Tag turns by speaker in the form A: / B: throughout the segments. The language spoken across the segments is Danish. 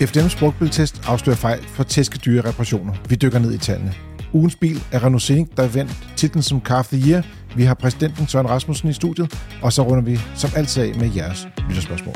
A: FDM's brugtbiltest afslører fejl for tæskedyre reparationer. Vi dykker ned i tallene. Ugens bil er Renault Scenic, der vandt titlen som Car of the Year. Vi har præsidenten Søren Rasmussen i studiet, og så runder vi som altid af med jeres lytterspørgsmål.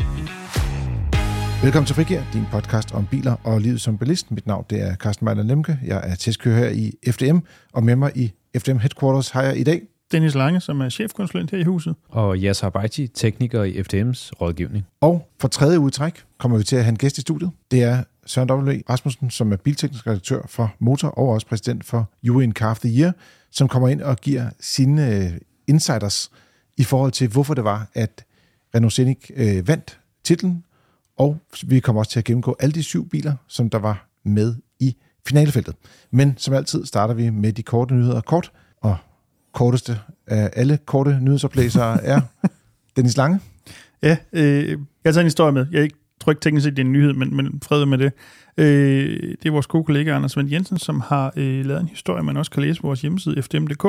A: Velkommen til Frigir, din podcast om biler og livet som bilist. Mit navn det er Carsten Mejler Lemke. Jeg er testkører her i FDM, og med mig i FDM Headquarters har jeg i dag
B: Dennis Lange, som er chefkonsulent her i huset.
C: Og Yasser Baiti, tekniker i FDM's rådgivning.
A: Og for tredje udtræk kommer vi til at have en gæst i studiet. Det er Søren W. Rasmussen, som er bilteknisk redaktør for Motor og også præsident for UN Car of the Year, som kommer ind og giver sine øh, insiders i forhold til, hvorfor det var, at Renault Scenic øh, vandt titlen, og vi kommer også til at gennemgå alle de syv biler, som der var med i finalefeltet. Men som altid starter vi med de korte nyheder kort, korteste af alle korte nyhedsoplæsere er Dennis Lange.
B: Ja, øh, jeg har taget en historie med. Jeg tror ikke teknisk set, det er en nyhed, men, men fred med det. Øh, det er vores gode kollega Anders Vend Jensen, som har øh, lavet en historie, man også kan læse på vores hjemmeside, fdm.dk,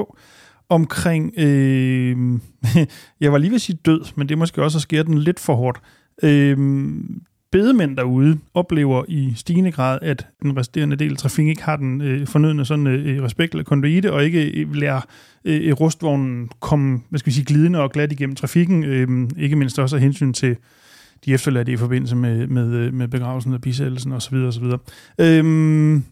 B: omkring, øh, jeg var lige ved at sige død, men det er måske også at skære den lidt for hårdt. Øh, bedemænd derude oplever i stigende grad, at den resterende del af trafikken ikke har den øh, fornødne sådan, øh, øh respekt eller konduite, og ikke øh, lærer øh, øh, rustvognen komme hvad skal vi sige, glidende og glat igennem trafikken, øh, ikke mindst også af hensyn til de efterladte i forbindelse med, med, øh, med begravelsen af bisættelsen osv. osv. Øhm,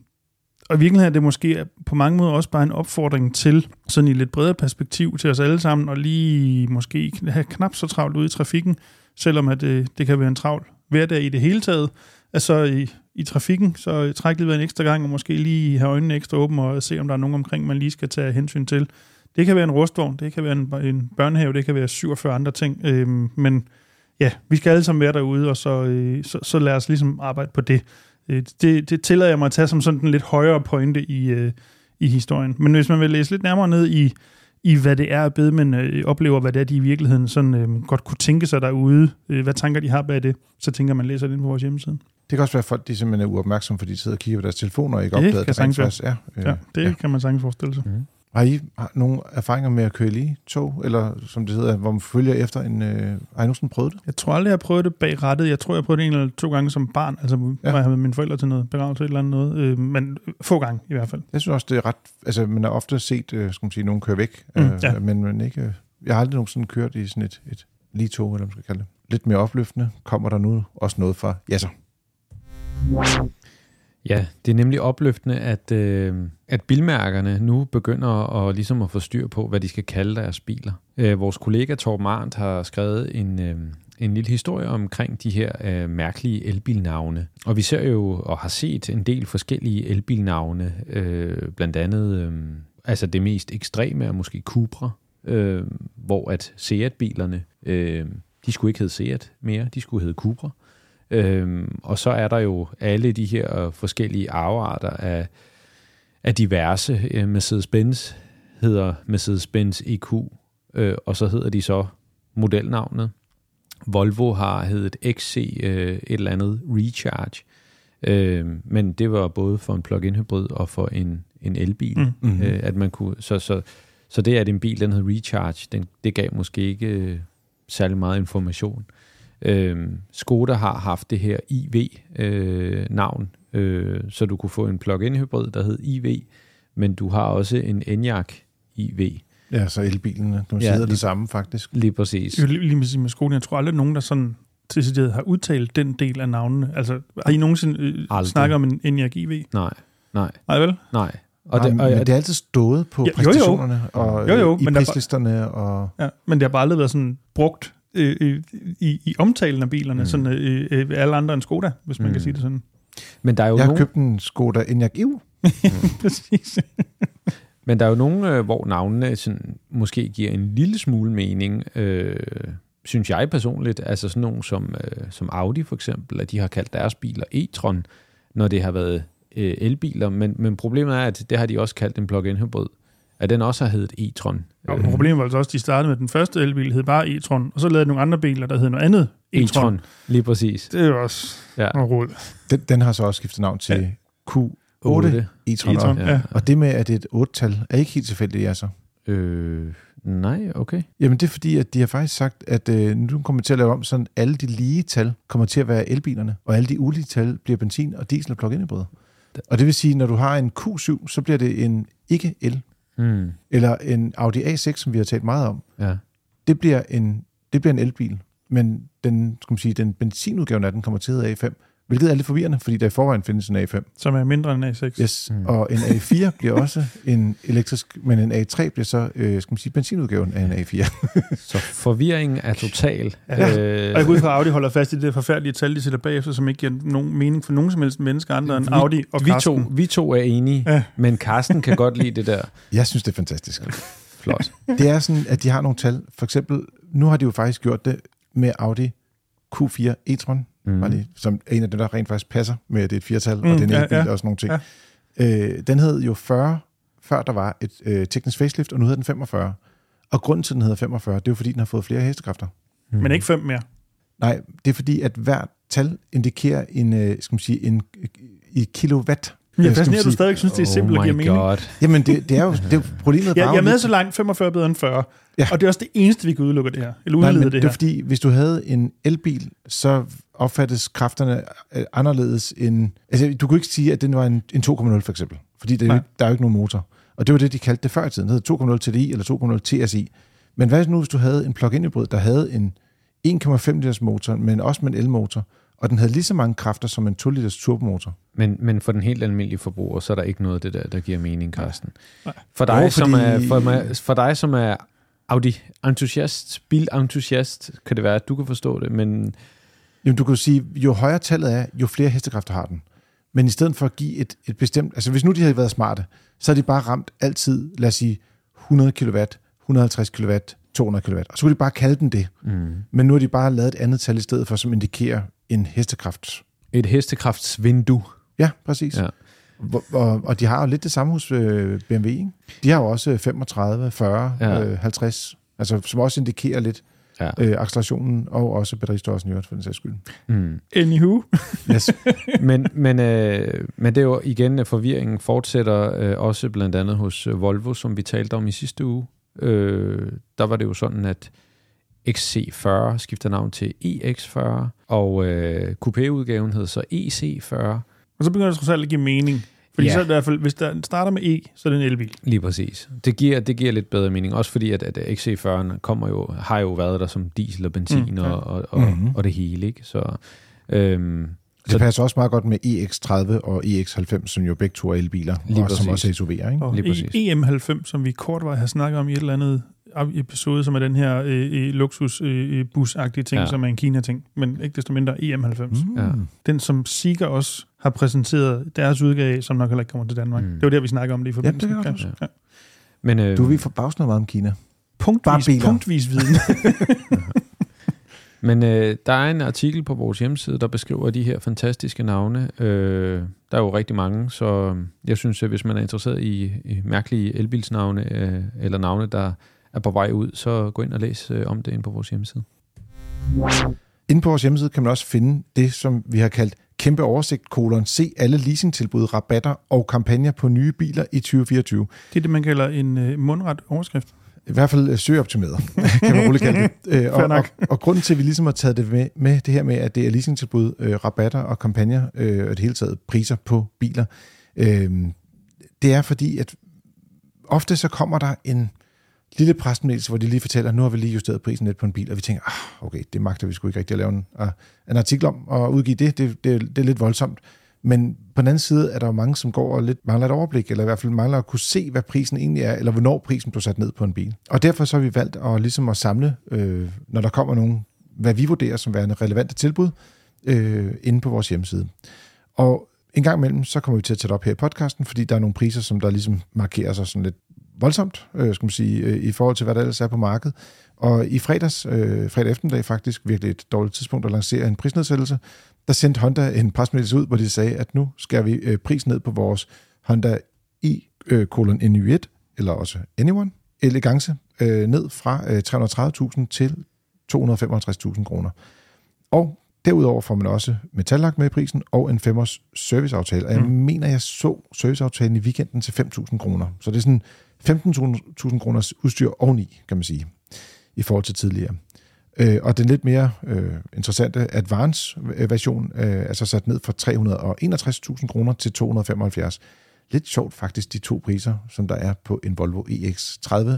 B: og i virkeligheden er det måske på mange måder også bare en opfordring til, sådan i lidt bredere perspektiv til os alle sammen, og lige måske have knap så travlt ude i trafikken, selvom at øh, det kan være en travl hverdag i det hele taget. Altså i, i trafikken, så træk lige en ekstra gang, og måske lige have øjnene ekstra åbne, og se, om der er nogen omkring, man lige skal tage hensyn til. Det kan være en rustvogn, det kan være en, en børnehave, det kan være 47 andre ting, øhm, men ja, vi skal alle sammen være derude, og så, øh, så, så lad os ligesom arbejde på det. Øh, det. Det tillader jeg mig at tage som sådan en lidt højere pointe i, øh, i historien. Men hvis man vil læse lidt nærmere ned i, i hvad det er, at bedemænd øh, oplever, hvad det er, de i virkeligheden sådan, øh, godt kunne tænke sig derude, øh, hvad tanker de har bag det, så tænker man læser det ind på vores hjemmeside.
A: Det kan også være, at folk de simpelthen er uopmærksomme, fordi de sidder og kigger på deres telefoner og ikke opdager,
B: det kan
A: det
B: er. Øh, ja, det ja. kan man sagtens forestille sig. Mm.
A: Har I nogle erfaringer med at køre lige tog, eller som det hedder, hvor man følger efter en... Øh, har I nogensinde prøvet det?
B: Jeg tror aldrig, jeg har prøvet det bag rettet. Jeg tror, jeg prøvet det en eller to gange som barn, altså ja. når jeg havde mine forældre til noget begravelse eller andet noget. Øh, men få gange i hvert fald.
A: Jeg synes også, det er ret... Altså, man har ofte set, øh, skal man sige, nogen køre væk, mm, øh, ja. men, men ikke... Øh, jeg har aldrig nogensinde kørt i sådan et, et lige tog, eller man skal kalde det. Lidt mere opløftende kommer der nu også noget fra Jasser.
C: Ja, det er nemlig opløftende, at, øh, at bilmærkerne nu begynder at, ligesom at få styr på, hvad de skal kalde deres biler. Øh, vores kollega Torben Arndt har skrevet en, øh, en lille historie omkring de her øh, mærkelige elbilnavne. Og vi ser jo og har set en del forskellige elbilnavne, øh, blandt andet øh, altså det mest ekstreme er måske Cupra, øh, hvor at Seat-bilerne, øh, de skulle ikke hedde Seat mere, de skulle hedde Cupra. Øhm, og så er der jo alle de her forskellige arvearter af, af diverse. Øh, Mercedes-Benz hedder Mercedes-Benz EQ, øh, og så hedder de så modelnavnet. Volvo har heddet XC øh, et eller andet Recharge, øh, men det var både for en plug-in hybrid og for en, en elbil, mm. hmm øh, at man kunne, så, så, så det at en bil den hed Recharge, den, det gav måske ikke øh, særlig meget information. Øh, Skoda har haft det her IV-navn, øh, øh, så du kunne få en plug-in hybrid, der hed IV, men du har også en Enyaq IV.
A: Ja, så elbilen, man ja, sige, det samme faktisk.
C: Lige præcis.
B: Jeg lige med, med Skoda, jeg tror aldrig nogen, der sådan decideret har udtalt den del af navnene. Altså, har I nogensinde øh, snakket om en Enyaq IV?
C: Nej, nej.
B: Nej vel?
C: Nej.
A: Og det, og, men det er altid stået på ja, præstationerne jo, jo. og jo, jo, i men prislisterne. Og...
B: Ja, men det har bare aldrig været sådan brugt øh, i, i omtalen af bilerne, mm. sådan øh, øh, alle andre end Skoda, hvis man mm. kan sige det sådan.
A: Men der er jo jeg har nogen... købt en Skoda Enyaq Iv.
B: Præcis.
C: Men der er jo nogle, øh, hvor navnene sådan, måske giver en lille smule mening, øh, synes jeg personligt. Altså sådan nogle som, øh, som Audi for eksempel, at de har kaldt deres biler e-tron, når det har været øh, elbiler. Men, men problemet er, at det har de også kaldt en plug-in hybrid at den også har heddet e-tron.
B: Og øh. problemet var altså også, at de startede med den første elbil, hed bare e-tron, og så lavede de nogle andre biler, der hed noget andet e-tron.
C: e-tron. Lige præcis.
B: Det er jo også ja. noget.
A: Den, den har så også skiftet navn til ja. Q8 e-tron. e-tron ja. ja. Og det med, at det er et 8-tal, er ikke helt tilfældigt, altså?
C: Øh, Nej, okay.
A: Jamen det er fordi, at de har faktisk sagt, at øh, nu kommer vi til at lave om, sådan alle de lige tal kommer til at være elbilerne, og alle de ulige tal bliver benzin og diesel og plug-in hybrider. Og det vil sige, når du har en Q7, så bliver det en ikke-el,
C: Hmm.
A: eller en Audi A6, som vi har talt meget om.
C: Ja.
A: Det bliver en, det bliver en elbil, men den, skal man sige, den benzinudgave af den kommer til at hedde A5, hvilket er lidt forvirrende, fordi der i forvejen findes en A5.
B: Som er mindre end A6.
A: Yes,
C: Mm.
A: og en A4 bliver også en elektrisk, men en A3 bliver så, øh, skal man sige, benzinudgaven af en A4.
C: Så forvirringen er total.
B: Ja.
C: Øh,
B: Og jeg går ud fra, at Audi holder fast i det der forfærdelige tal, de sætter bagefter, som ikke giver nogen mening for nogen som helst mennesker andre end
C: Vi-
B: Audi og
C: vi, to, vi to er enige,
B: Ja.
C: ja. men Carsten kan godt lide det der.
A: Jeg synes, det er fantastisk.
C: Flot.
A: Det er sådan, at de har nogle tal. For eksempel, nu har de jo faktisk gjort det med Audi Q4 e-tron,
C: Mm.
A: lige, som er en af dem, der rent faktisk passer med, at det er et firtal, mm, og det er en
B: ja,
A: elbil
B: ja.
A: og sådan nogle ting. Ja. Øh, den hed jo 40, før der var et øh, teknisk facelift, og nu hedder den 45. Og grunden til, at den hedder 45, det er jo, fordi den har fået flere hestekræfter.
C: Mm.
B: Men ikke fem mere.
A: Nej, det er fordi, at hvert tal indikerer en, øh, skal man sige, en øh, i kilowatt.
B: Jeg er
A: skal man
B: fascineret, at du stadig synes, det er simpelt
C: oh
B: og giver
C: my
B: mening.
C: God.
A: Jamen, det, det er jo det er jo problemet.
B: Jeg,
A: var
B: jeg er med så langt 45 bedre end 40.
A: Ja.
B: Og det er også det eneste, vi kan udelukke det her. Eller
A: Nej,
B: udlede
A: men
B: det
A: det er
B: her.
A: fordi, hvis du havde en elbil, så opfattes kræfterne øh, anderledes end... Altså, du kunne ikke sige, at den var en, en 2,0 for eksempel, fordi det, er jo
B: Nej.
A: ikke- der er jo ikke nogen motor. Og det var det, de kaldte det før i tiden. Det hed 2,0 TDI eller 2,0 TSI. Men hvad nu, hvis du havde en plug-in hybrid, der havde en 1,5 liters motor, men også med en elmotor, og den havde lige så mange kræfter som en 2 liters turbomotor.
C: Men, men for den helt almindelige forbruger, så er der ikke noget af det der, der giver mening, Carsten.
B: Nej.
C: For dig,
A: Jo,
C: som
A: fordi-
C: er, for, mig, for dig, som er Audi-entusiast, bilentusiast, kan det være, at du kan forstå det, men
A: Jamen, du kan jo sige, jo højere tallet er, jo flere hestekræfter har den. Men i stedet for at give et, et bestemt... Altså, hvis nu de havde været smarte, så har de bare ramt altid, lad os sige, 100 kW, 150 kW, 200 kW. Og så kunne de bare kalde den det.
C: mm,
A: Men nu har de bare lavet et andet tal i stedet for, som indikerer en hestekraft.
C: et hestekraftsvindue.
A: Ja, præcis.
C: Ja.
A: Hvor, og, og de har jo lidt det samme hos øh, BMW, ikke? De har jo også 35, 40,
C: Ja.
A: øh, 50, altså, som også indikerer lidt
C: Ja.
A: øh, accelerationen, og også batteristørrelsen i øvrigt, for den sags skyld.
C: Mm.
B: Anywho.
A: Yes.
C: men, men, øh, men det er jo igen, at forvirringen fortsætter øh, også blandt andet hos øh, Volvo, som vi talte om i sidste uge. Øh, der var det jo sådan, at XC40 skifter navn til EX40, og øh, coupé-udgaven hed så EC40.
B: Og så begynder det trods alt at give mening. Fordi
C: Ja.
B: så er det i hvert fald, hvis der starter med E, så er det en elbil.
C: Lige præcis. Det giver, det giver lidt bedre mening, også fordi at, at XC40'erne kommer jo, har jo været der som diesel og benzin
B: Mm, ja.
C: og, og, og,
A: Mhm.
C: og det hele, ikke? Så, øhm,
A: Det
C: Så-
A: passer også meget godt med EX30 og EX90, som jo begge to er elbiler,
C: Lige
A: og som også er SUV'er. Ikke?
B: Og
C: Lige præcis.
B: E- EM90, som vi kort var har snakket om i et eller andet episode, som er den her øh, øh, luksus øh, øh, busagtige ting,
C: Ja.
B: som er en Kina-ting, men ikke desto mindre EM90. Mm.
C: Ja.
B: Den, som Sika også har præsenteret deres udgave af, som nok heller ikke kommer til Danmark.
C: Mm.
B: Det var der, vi snakker om det i forbindelse.
A: det
B: ja.
A: godt
B: ja.
C: men, øh,
A: Du er vi forbavsende meget om Kina.
B: Punktvis, punktvis viden.
C: Men øh, der er en artikel på vores hjemmeside, der beskriver de her fantastiske navne. Øh, der er jo rigtig mange, så jeg synes, at hvis man er interesseret i, i mærkelige elbilsnavne, øh, eller navne, der er på vej ud, så gå ind og læs øh, om det ind på vores hjemmeside.
A: Inde på vores hjemmeside kan man også finde det, som vi har kaldt kæmpe oversigt, kolon, se alle leasingtilbud, rabatter og kampagner på nye biler i 2024.
B: det er det, man kalder en øh, mundret overskrift.
A: I hvert fald øh, søgeoptimeret, kan man roligt kalde det. Øh, og, og, og grunden til, at vi ligesom har taget det med, med det her med, at det er leasingtilbud, øh, rabatter og kampagner, øh, og det hele taget priser på biler, øh, det er fordi, at ofte så kommer der en lille pressemeddelelse, hvor de lige fortæller, nu har vi lige justeret prisen lidt på en bil, og vi tænker, ah, okay, det magter vi sgu ikke rigtig at lave en, uh, en artikel om, og udgive det, det, det, det er lidt voldsomt. Men på den anden side er der jo mange, som går og lidt mangler et overblik, eller i hvert fald mangler at kunne se, hvad prisen egentlig er, eller hvornår prisen blev sat ned på en bil. Og derfor så har vi valgt at, ligesom at samle, øh, når der kommer nogen, hvad vi vurderer som værende relevante tilbud, øh, inde på vores hjemmeside. Og en gang imellem, så kommer vi til at tage det op her i podcasten, fordi der er nogle priser, som der ligesom markerer sig sådan lidt voldsomt, øh, skal man sige, øh, i forhold til, hvad der ellers er på markedet. Og i fredags, øh, fredag eftermiddag faktisk, virkelig et dårligt tidspunkt at lancere en prisnedsættelse, der sendte Honda en presmeddelelse ud, hvor de sagde, at nu skal vi øh, pris ned på vores Honda i øh, kolon NY1, eller også Anyone, elegance, øh, ned fra øh, 330.000 til 255.000 kroner. Og derudover får man også metallagt med i prisen, og en femårs serviceaftale. Og jeg
B: Mm.
A: mener, jeg så serviceaftalen i weekenden til 5.000 kroner. Så det er sådan 15.000 kroners udstyr oveni, kan man sige, i forhold til tidligere. Øh, og den lidt mere øh, interessante Advance-version øh, er så sat ned fra 361.000 kroner til 275. Lidt sjovt faktisk, de to priser, som der er på en Volvo EX30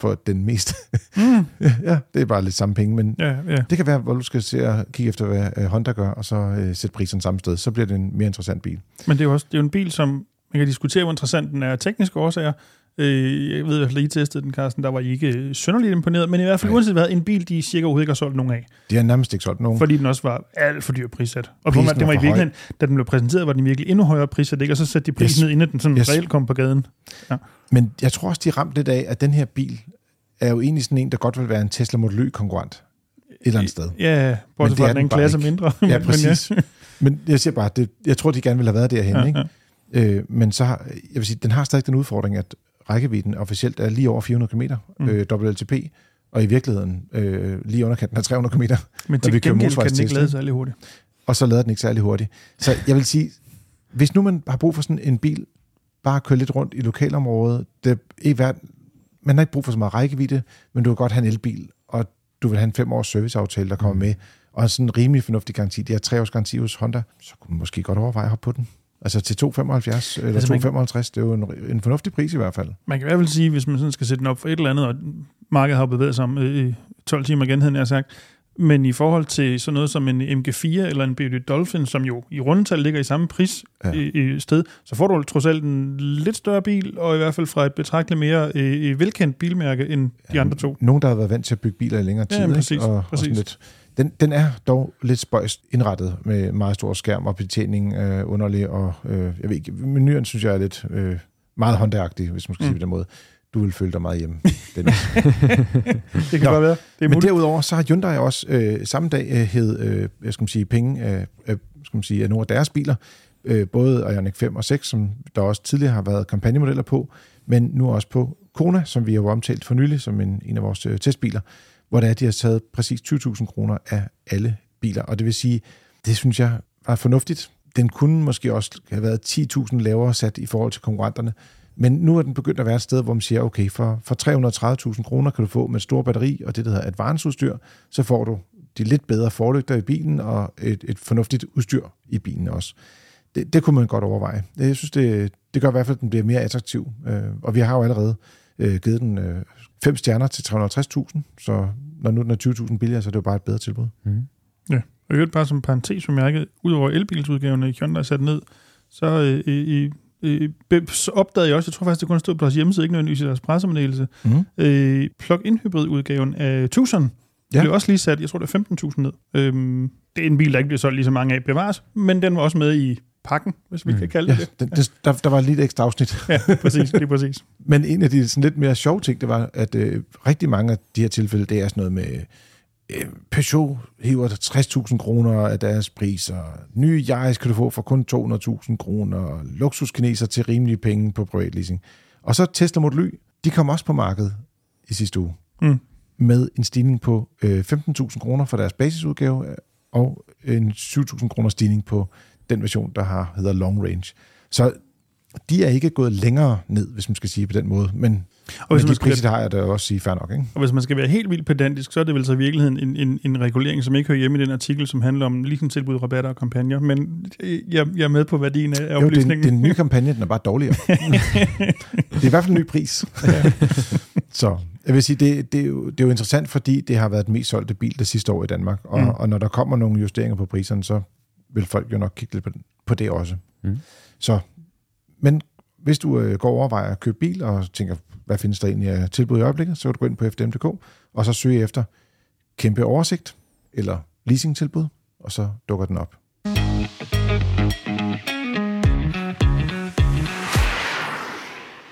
A: for den mest. Mm. ja, det er bare lidt samme penge, men
B: Ja, ja.
A: det kan være, at Volvo skal se og kigge efter, hvad øh, Honda gør, og så øh, sætte priserne samme sted. Så bliver det en mere interessant bil.
B: Men det er jo også det er jo en bil, som man kan diskutere, hvor interessant den er af tekniske årsager. Øh, jeg ved i hvert fald, at I testede den, Carsten, der var I ikke synderligt imponeret, men i hvert fald
A: Nej.
B: uanset hvad, en bil, de cirka overhovedet ikke har solgt nogen af,
A: Det er nærmest ikke sådan nogen.
B: fordi den også var alt for dyr prissat. Og
A: Prisen
B: det var
A: var
B: i virkeligheden, da den blev præsenteret, var den virkelig endnu højere prissat, ikke? og så satte de prisen
A: Yes.
B: ned, inden den sådan
A: Yes.
B: reelt kom på gaden.
A: Men jeg tror også, de ramte lidt af, at den her bil er jo egentlig sådan en, der godt vil være en Tesla Model Y-konkurrent et eller andet sted.
B: Ja,
A: Men
B: bortset
A: det
B: fra, den
A: den
B: en
A: bare
B: klasse
A: ikke.
B: mindre.
A: Ja,
B: Men
A: præcis. Men jeg siger bare, det, jeg tror, de gerne vil have været derhen,
B: Ja,
A: ikke?
B: ja.
A: Øh, men så har, jeg vil sige, den har stadig den udfordring, at rækkevidden officielt er lige over 400 km
B: Mm.
A: øh, WLTP, og i virkeligheden øh, lige under kanten af 300 km,
B: Men til
A: vi kører
B: gengæld kan den ikke lade særlig hurtigt.
A: og så lader den ikke særlig hurtigt. Så jeg vil sige, hvis nu man har brug for sådan en bil, bare køre lidt rundt i lokalområdet, det er værd, man har ikke brug for så meget rækkevidde, men du vil godt have en elbil, og du vil have en fem års serviceaftale, der kommer med, og en sådan rimelig fornuftig garanti. Det er tre års garanti hos Honda, så kunne man måske godt overveje at hoppe på den. Altså til 2,75 eller
B: Altså,
A: altså,
B: man-
A: 2,55, det er jo en, en fornuftig pris i hvert fald.
B: Man kan i hvert fald sige, hvis man sådan skal sætte den op for et eller andet, og markedet har bevæget sig om øh, i 12 timer igen, havde jeg sagt, men i forhold til sådan noget som en MG4 eller en BYD Dolphin, som jo i rundetal ligger i samme pris
A: Ja.
B: ja. i, i sted, så får du trods alt en lidt større bil, og i hvert fald fra et betragteligt mere øh, velkendt bilmærke end de andre to.
A: Nogen, der har været vant til at bygge biler i længere
B: Ja,
A: tid. ikke?
B: præcis,
A: Og, og
B: præcis.
A: sådan lidt. Den, den er dog lidt spøjst indrettet med meget stor skærm og betjening øh, underlig, og øh, jeg ved ikke, menuren synes jeg er lidt øh, meget Honda-agtig, hvis man skal mm. sige det på den måde. Du vil føle dig meget hjemme.
B: Det kan
A: Nå,
B: godt være. Det er
A: Men
B: muligt.
A: derudover, så har Hyundai også øh, samme dag øh, hed, øh, jeg skal man sige, penge af, af, skal man sige, af nogle af deres biler, øh, både Ioniq 5 og 6, som der også tidligere har været kampagnemodeller på, men nu også på Kona, som vi har omtalt for nylig som en, en af vores øh, testbiler, hvor det er, de har taget præcis 20.000 kroner af alle biler. Og det vil sige, det synes jeg var fornuftigt. Den kunne måske også have været 10.000 lavere sat i forhold til konkurrenterne, men nu er den begyndt at være et sted, hvor man siger, okay, for, for 330.000 kroner kan du få med et stort batteri og det, der hedder advance-udstyr, så får du de lidt bedre forlygter i bilen og et, et fornuftigt udstyr i bilen også. Det, det kunne man godt overveje. Jeg synes, det, det gør i hvert fald, at den bliver mere attraktiv. Øh, og vi har jo allerede øh, givet den øh, fem stjerner til 350.000, så når nu den er 20.000 billigere, så er det jo bare et bedre tilbud.
C: Mm.
B: Ja, og i øvrigt bare som parentes bemærket, udover elbilsudgaven af Hyundai er sat ned, så øh, i, i, så opdagede jeg også, jeg tror faktisk, det kun stod på deres hjemmeside, ikke nødvendigvis i deres pressemeddelelse,
A: Mm.
B: øh, plug-in hybrid-udgaven af Tucson
A: Ja.
B: ja. blev også lige sat, jeg tror det er 15.000 ned. Øhm, det er en bil, der ikke bliver solgt lige så mange af bevares, men den var også med i pakken, hvis vi
C: Mm.
B: kan kalde
A: Ja,
B: det
A: det, der, der var lige et ekstra afsnit.
B: Ja, præcis, er præcis.
A: Men en af de sådan lidt mere sjove ting, det var, at øh, rigtig mange af de her tilfælde, det er sådan noget med, øh, Peugeot hiver 60.000 kroner af deres priser, nye Yaris kan du få for kun 200.000 kroner, luksuskineser til rimelige penge på privatleasing. Og så Tesla Model Y, de kom også på markedet i sidste uge,
B: Mm.
A: med en stigning på øh, 15.000 kroner for deres basisudgave, og en 7.000 kroner stigning på den version, der har hedder Long Range. Så de er ikke gået længere ned, hvis man skal sige på den måde, men
B: Og hvis,
A: de
B: skal være,
A: priser, der har jeg da også sige fair nok, ikke?
B: og hvis man skal være helt vildt pedantisk, så er det vel så i virkeligheden en, en, en regulering, som ikke hører hjemme i den artikel, som handler om leasingtilbud, rabatter og kampagner. Men øh, jeg, jeg er med på værdien af
A: Jo, det er, en-
B: oplysningen.
A: det er en ny kampagne, den er bare dårligere. det er i hvert fald en ny pris. Så jeg vil sige, det, det, er jo, det er jo interessant, fordi det har været den mest solgte bil det sidste år i Danmark. Og. Mm. og når der kommer nogle justeringer på priserne, så vil folk jo nok kigge lidt på, på det også.
C: Mm.
A: Så, men hvis du øh, går og overvejer at købe bil og tænker, hvad findes der egentlig af tilbud i øjeblikket, så kan du gå ind på fdm.dk og så søge efter kæmpe oversigt eller leasingtilbud, og så dukker den op.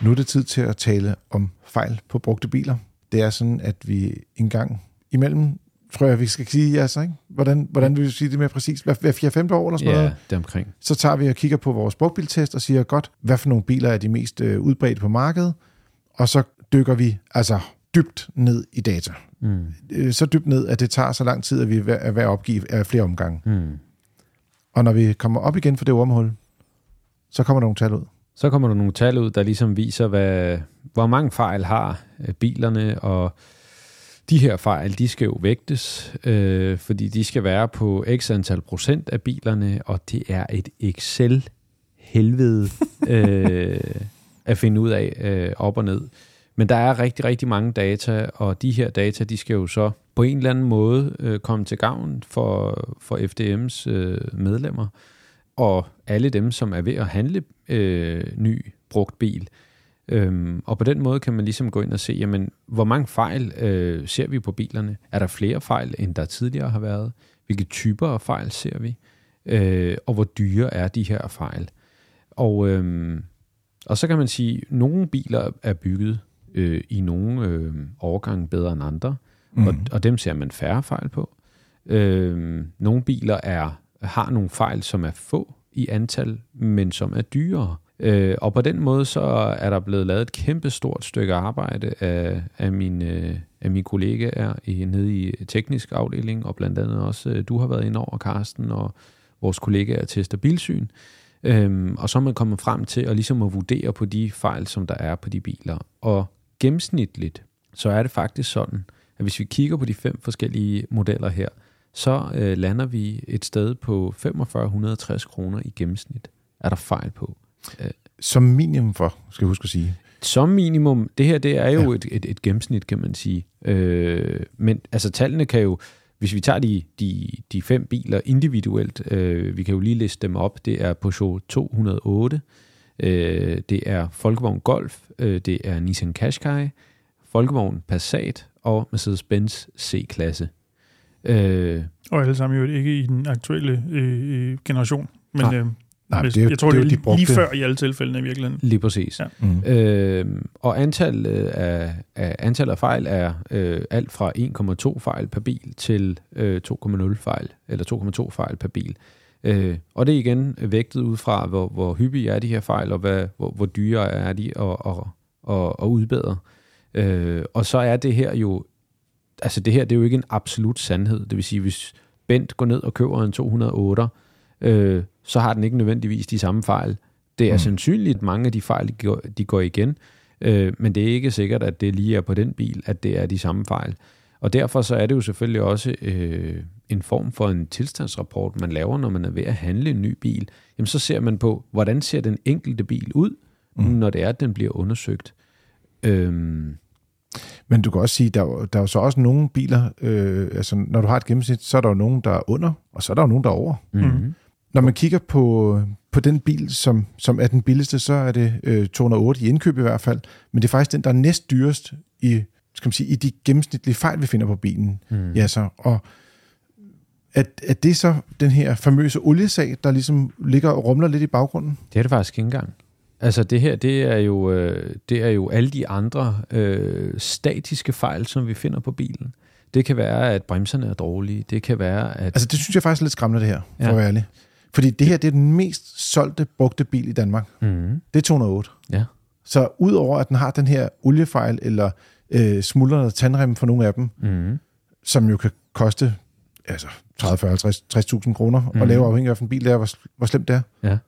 A: Nu er det tid til at tale om fejl på brugte biler. Det er sådan, at vi en gang imellem, tror jeg, vi skal sige, altså, ikke? Hvordan, hvordan vil vi sige det mere præcist? Hver, hver 4-5 år eller sådan noget?
C: Ja, det omkring.
A: Så tager vi og kigger på vores brugtbiltest og siger, godt, hvad for nogle biler er de mest øh, udbredte på markedet? Og så dykker vi altså dybt ned i data.
C: Mm.
A: Øh, så dybt ned, at det tager så lang tid, at vi er ved- at opgive af flere omgange.
C: Mm.
A: Og når vi kommer op igen for det ormehul, så kommer der nogle tal ud.
C: Så kommer der nogle tal ud, der ligesom viser, hvad, hvor mange fejl har øh, bilerne, og de her fejl, de skal jo vægtes, øh, fordi de skal være på x antal procent af bilerne, og det er et Excel-helvede øh, at finde ud af øh, op og ned. Men der er rigtig, rigtig mange data, og de her data, de skal jo så på en eller anden måde øh, komme til gavn for, for FDM's øh, medlemmer, og alle dem, som er ved at handle øh, ny brugt bil. Øhm, og på den måde kan man ligesom gå ind og se, jamen, hvor mange fejl øh, ser vi på bilerne? Er der flere fejl, end der tidligere har været? Hvilke typer af fejl ser vi? Øh, og hvor dyre er de her fejl? Og, øhm, og så kan man sige, at nogle biler er bygget øh, i nogle øh, overgange bedre end andre, mm. og, og dem ser man færre fejl på. Øh, nogle biler er har nogle fejl, som er få i antal, men som er dyrere. Øh, og på den måde så er der blevet lavet et kæmpe stort stykke arbejde af, af, mine, øh, af mine kollegaer i, nede i teknisk afdeling, og blandt andet også øh, du har været ind over, Karsten, og vores kollegaer til Stabilsyn. Øhm, og så er man kommet frem til at ligesom at vurdere på de fejl, som der er på de biler. Og gennemsnitligt, så er det faktisk sådan, at hvis vi kigger på de fem forskellige modeller her, så øh, lander vi et sted på 4560 kroner i gennemsnit. Er der fejl på?
A: Øh, som minimum for, skal jeg huske at sige.
C: Som minimum. Det her, det er jo ja. et, et, et gennemsnit, kan man sige. Øh, men altså tallene kan jo, hvis vi tager de, de, de fem biler individuelt, øh, vi kan jo lige liste dem op. Det er Peugeot 208, øh, det er Volkswagen Golf, øh, det er Nissan Qashqai, Volkswagen Passat og Mercedes-Benz C-klasse.
B: Øh, og alle sammen jo ikke i den aktuelle øh, øh generation. Men
A: nej,
B: øh,
A: nej, hvis, det, jeg tror, det, det er
B: de lige før i alle tilfældene i virkeligheden.
C: Lige præcis. Ja. Mm. Øh, og antallet af, af, antallet af fejl er øh, alt fra 1,2 fejl per bil til øh, 2,0 fejl, eller 2,2 fejl per bil. Øh, og det er igen vægtet ud fra, hvor, hvor hyppige er de her fejl, og hvad, hvor, hvor dyre er de at, at, at, at udbedre. Øh, og så er det her jo altså det her, det er jo ikke en absolut sandhed. Det vil sige, hvis Bent går ned og køber en 208, øh, så har den ikke nødvendigvis de samme fejl. Det er mm. sandsynligt, mange af de fejl, de går, de går igen, øh, men det er ikke sikkert, at det lige er på den bil, at det er de samme fejl. Og derfor så er det jo selvfølgelig også øh, en form for en tilstandsrapport, man laver, når man er ved at handle en ny bil. Jamen så ser man på, hvordan ser den enkelte bil ud, mm. når det er, at den bliver undersøgt. Øh,
A: men du kan også sige, der, der er jo så også nogle biler, øh, altså når du har et gennemsnit, så er der jo nogen, der er under, og så er der jo nogen, der er over. Mm-hmm. Når man kigger på, på den bil, som, som er den billigste, så er det øh, 208 i indkøb i hvert fald, men det er faktisk den, der er næst dyrest i, skal man sige, i de gennemsnitlige fejl, vi finder på bilen. Mm. Ja, så, og er, er det så den her famøse oliesag, der ligesom ligger og rumler lidt i baggrunden?
C: Det er det faktisk ikke engang. Altså det her, det er jo, øh, det er jo alle de andre øh, statiske fejl, som vi finder på bilen. Det kan være, at bremserne er dårlige. Det kan være, at...
A: Altså det synes jeg faktisk er lidt skræmmende, det her, for ja. at være ærlig. Fordi det her, det er den mest solgte, brugte bil i Danmark. Mm. Det er 208.
C: Ja.
A: Så udover at den har den her oliefejl, eller øh, smuldrende tandrem for nogle af dem, mm. som jo kan koste altså 30, 40, 50, 60.000 kroner, mm. og lave afhængig af en bil, der, hvor, hvor slemt det er.
C: Ja.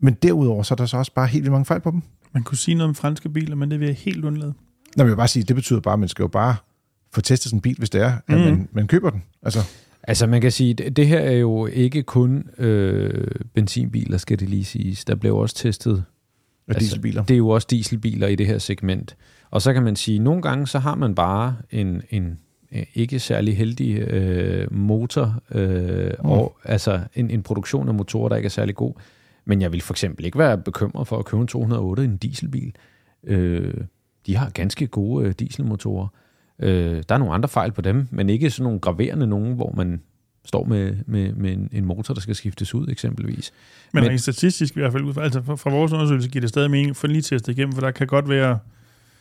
A: Men derudover, så er der så også bare helt vildt mange fejl på dem.
B: Man kunne sige noget om franske biler, men det vil jeg helt undlade.
A: Nå, men jeg vil bare sige, det betyder bare, at man skal jo bare få testet en bil, hvis det er, at mm. man, man køber den. Altså.
C: Altså man kan sige, det, det her er jo ikke kun øh, benzinbiler, skal det lige siges. Der blev også testet
A: og altså, dieselbiler.
C: Det er jo også dieselbiler i det her segment. Og så kan man sige, at nogle gange så har man bare en, en ikke særlig heldig øh, motor, øh, mm. og altså en, en produktion af motorer, der ikke er særlig god. Men jeg vil for eksempel ikke være bekymret for at købe en 208 i en dieselbil. Øh, de har ganske gode øh, dieselmotorer. Øh, der er nogle andre fejl på dem, men ikke sådan nogle graverende nogen, hvor man står med, med, med en, en motor, der skal skiftes ud eksempelvis.
B: Men, men statistisk i hvert fald, altså fra, fra vores undersøgelse giver det stadig mening få lige testet igennem, for der kan godt være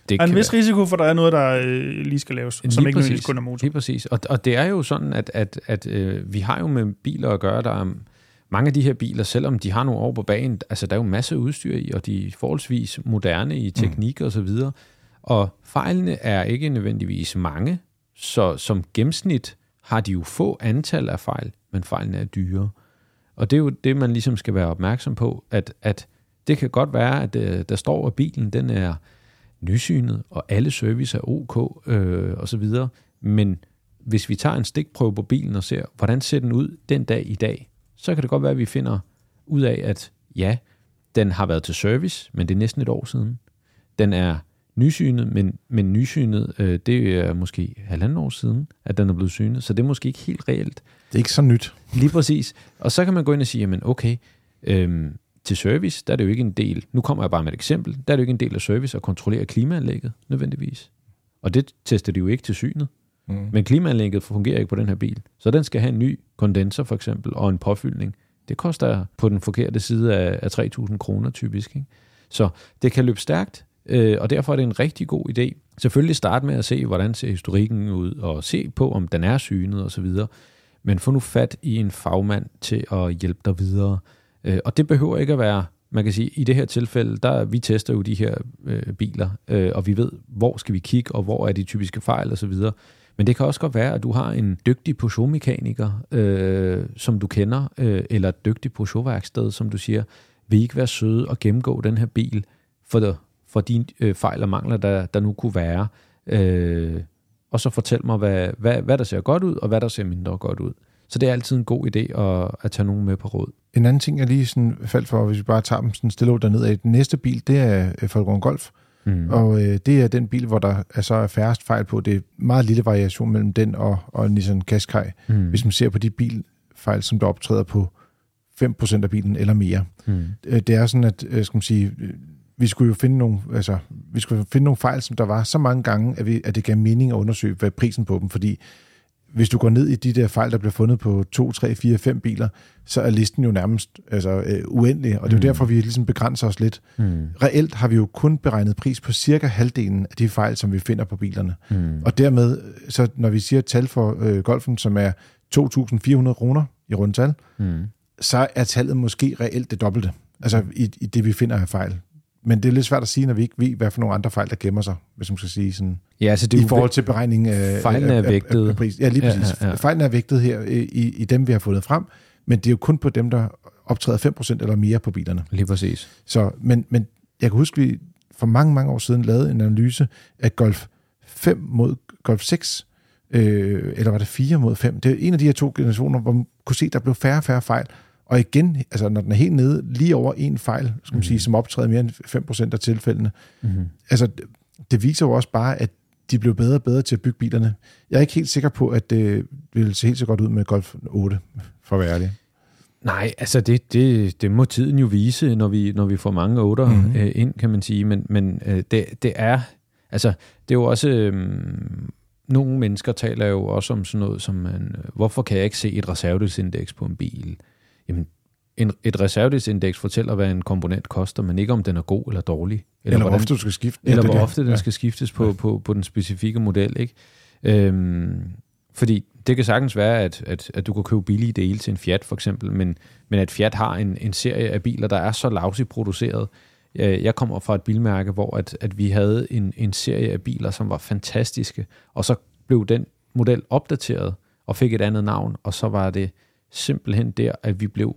B: det er en vis være. risiko for, at der er noget, der øh, lige skal laves, lige som ikke nødvendigvis kun er motor.
C: Lige præcis. Og, og det er jo sådan, at, at, at øh, vi har jo med biler at gøre, der er mange af de her biler, selvom de har nogle år på banen, altså der er jo masser af udstyr i, og de er forholdsvis moderne i teknik mm. og så videre. Og fejlene er ikke nødvendigvis mange, så som gennemsnit har de jo få antal af fejl, men fejlene er dyre. Og det er jo det, man ligesom skal være opmærksom på, at, at Det kan godt være, at øh, der står, at bilen den er nysynet, og alle service er ok, øh, og så videre. Men hvis vi tager en stikprøve på bilen og ser, hvordan ser den ud den dag i dag, så kan det godt være, at vi finder ud af, at ja, den har været til service, men det er næsten et år siden. Den er nysynet, men, men nysynet, øh, det er måske halvanden år siden, at den er blevet synet, så det er måske ikke helt reelt.
A: Det er ikke så nyt.
C: Lige præcis. Og så kan man gå ind og sige, jamen okay, øhm, til service, der er det jo ikke en del, nu kommer jeg bare med et eksempel, der er det jo ikke en del af service at kontrollere klimaanlægget nødvendigvis. Og det tester de jo ikke til synet. Mm. Men klimaanlægget fungerer ikke på den her bil. Så den skal have en ny kondenser for eksempel, og en påfyldning. Det koster på den forkerte side af, af 3.000 kroner typisk. Ikke? Så det kan løbe stærkt, øh, og derfor er det en rigtig god idé. Selvfølgelig starte med at se, hvordan ser historikken ud, og se på, om den er synet osv. Men få nu fat i en fagmand til at hjælpe dig videre. Øh, og det behøver ikke at være, man kan sige, i det her tilfælde, der vi tester jo de her øh, biler, øh, og vi ved, hvor skal vi kigge, og hvor er de typiske fejl osv., men det kan også godt være, at du har en dygtig Peugeot-mekaniker, øh, som du kender, øh, eller et dygtigt Peugeot-værksted, som du siger, vil ikke være søde og gennemgå den her bil for, for de øh, fejl og mangler, der, der nu kunne være. Øh, og så fortæl mig, hvad, hvad, hvad der ser godt ud, og hvad der ser mindre godt ud. Så det er altid en god idé at, at tage nogen med på råd.
A: En anden ting, jeg lige sådan faldt for, hvis vi bare tager dem sådan stille derned af, den næste bil, det er Volkswagen Golf. Mm. Og øh, det er den bil, hvor der er så er færrest fejl på. Det er meget lille variation mellem den og, og Nissan Qashqai. Mm. Hvis man ser på de bilfejl, som der optræder på 5% af bilen eller mere. Mm. Det er sådan, at øh, skal man sige, vi skulle jo finde nogle, altså, vi skulle finde nogle fejl, som der var så mange gange, at, vi, at det gav mening at undersøge, hvad prisen på dem, fordi hvis du går ned i de der fejl, der bliver fundet på 2, 3, 4, 5 biler, så er listen jo nærmest altså, øh, uendelig, og det er jo mm. derfor, vi ligesom begrænser os lidt. Mm. Reelt har vi jo kun beregnet pris på cirka halvdelen af de fejl, som vi finder på bilerne. Mm. Og dermed, så når vi siger tal for øh, golfen, som er 2.400 kroner i rundtal, mm. så er tallet måske reelt det dobbelte. Altså i, i det, vi finder af fejl. Men det er lidt svært at sige, når vi ikke ved, hvad for nogle andre fejl, der gemmer sig, hvis man skal sige sådan,
C: ja, altså det
A: i forhold til beregning af,
C: fejlen er vægtet. Af, af
A: pris. Ja, lige præcis. Ja, ja, ja. Fejlen er vægtet her i, i dem, vi har fundet frem, men det er jo kun på dem, der optræder 5% eller mere på bilerne.
C: Lige præcis.
A: Så, men, men jeg kan huske, at vi for mange, mange år siden lavede en analyse af Golf 5 mod Golf 6, øh, eller var det 4 mod 5? Det er en af de her to generationer, hvor man kunne se, at der blev færre og færre fejl, og igen, altså når den er helt nede, lige over en fejl, skal man mm. sige, som optræder mere end 5% af tilfældene, mm. altså det viser jo også bare, at de blev bedre og bedre til at bygge bilerne. Jeg er ikke helt sikker på, at det vil se helt så godt ud med Golf 8, for at være ærlig.
C: Nej, altså det, det, det må tiden jo vise, når vi, når vi får mange otter mm-hmm. øh, ind, kan man sige. Men, men øh, det, det er, altså det er jo også, øh, nogle mennesker taler jo også om sådan noget som, man, hvorfor kan jeg ikke se et reservedelsindeks på en bil? Jamen, en, et reservedelsindeks fortæller, hvad en komponent koster, men ikke om den er god eller dårlig.
A: Eller, eller hvor ofte du skal skifte.
C: Eller ja, hvor ofte den ja. skal skiftes på, ja. på, på den specifikke model. Ikke? Øhm, fordi det kan sagtens være, at, at, at du kan købe billige dele til en Fiat for eksempel, men, men at Fiat har en, en serie af biler, der er så lavsigt produceret. Jeg kommer fra et bilmærke, hvor at, at vi havde en, en serie af biler, som var fantastiske, og så blev den model opdateret og fik et andet navn, og så var det simpelthen der, at vi blev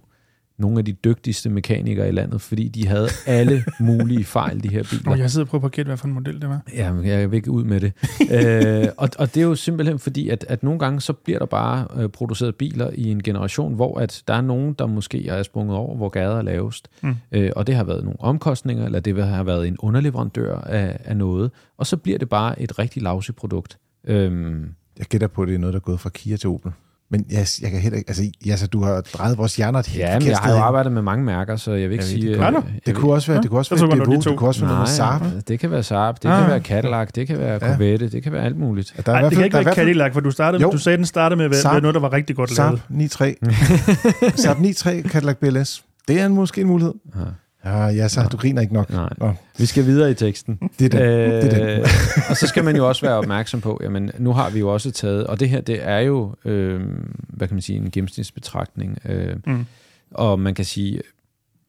C: nogle af de dygtigste mekanikere i landet, fordi de havde alle mulige fejl, de her biler.
B: Og jeg sidder og prøver på at gætte, hvad for en model det var.
C: Ja, men jeg vil ikke ud med det. øh, og, og det er jo simpelthen fordi, at, at nogle gange så bliver der bare øh, produceret biler i en generation, hvor at der er nogen, der måske er sprunget over, hvor gader er lavest. Mm. Øh, og det har været nogle omkostninger, eller det har været en underleverandør af, af noget. Og så bliver det bare et rigtig lavsigt produkt. Øhm,
A: jeg gætter på, at det er noget, der er gået fra Kia til Opel. Men jeg, jeg kan heller ikke... Altså, altså, du har drejet vores hjerner et helt
C: Ja, men jeg har jo arbejdet med mange mærker, så jeg vil ikke sige...
A: Det, det, det kunne også være, det kunne også være Devo, det kunne også være noget Saab.
C: det kan være Saab, det ah. kan være Cadillac, det kan være Corvette, det kan være alt muligt.
B: Der er Ej, det kan ikke være Cadillac, for du, startede, jo. du sagde, den startede med, med noget, der var rigtig godt
A: lavet. Saab 9.3. Saab 9.3 Cadillac BLS. Det er en, måske en mulighed. Ja. Ja, ja, så du griner ikke nok.
C: Nej. Nå. Vi skal videre i teksten.
A: Det er den. Øh, det er den.
C: og så skal man jo også være opmærksom på, jamen nu har vi jo også taget, og det her, det er jo, øh, hvad kan man sige, en gennemsnitsbetragtning. Øh, mm. Og man kan sige,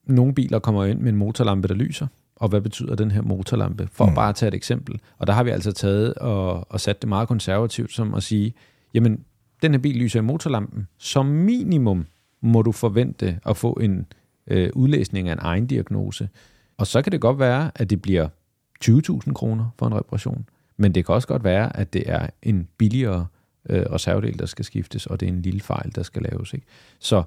C: nogle biler kommer ind med en motorlampe, der lyser. Og hvad betyder den her motorlampe? For mm. bare at tage et eksempel. Og der har vi altså taget og, og sat det meget konservativt som at sige, jamen, den her bil lyser i motorlampen. Som minimum må du forvente at få en øh, udlæsning af en egen diagnose. Og så kan det godt være, at det bliver 20.000 kroner for en reparation. Men det kan også godt være, at det er en billigere øh, reservedel, der skal skiftes, og det er en lille fejl, der skal laves. Ikke? Så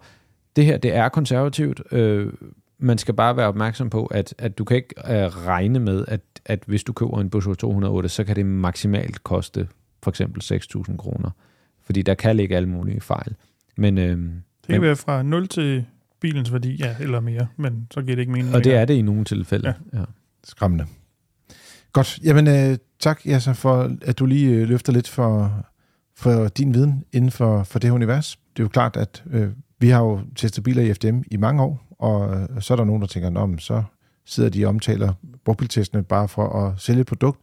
C: det her, det er konservativt. Øh, man skal bare være opmærksom på, at, at du kan ikke øh, regne med, at, at hvis du køber en Peugeot 208, så kan det maksimalt koste for eksempel 6.000 kroner. Fordi der kan ligge alle mulige fejl. Men, øh,
B: Det kan
C: men,
B: være fra 0 til bilens værdi, ja, eller mere, men så giver det ikke mening.
C: og det er det i nogle tilfælde. Ja. Ja.
A: Skræmmende. Godt. Jamen, øh, tak, Jasser, for at du lige øh, løfter lidt for, for din viden inden for, for det her univers. Det er jo klart, at øh, vi har jo testet biler i FDM i mange år, og øh, så er der nogen, der tænker, om så sidder de og omtaler brugbiltestene bare for at sælge et produkt.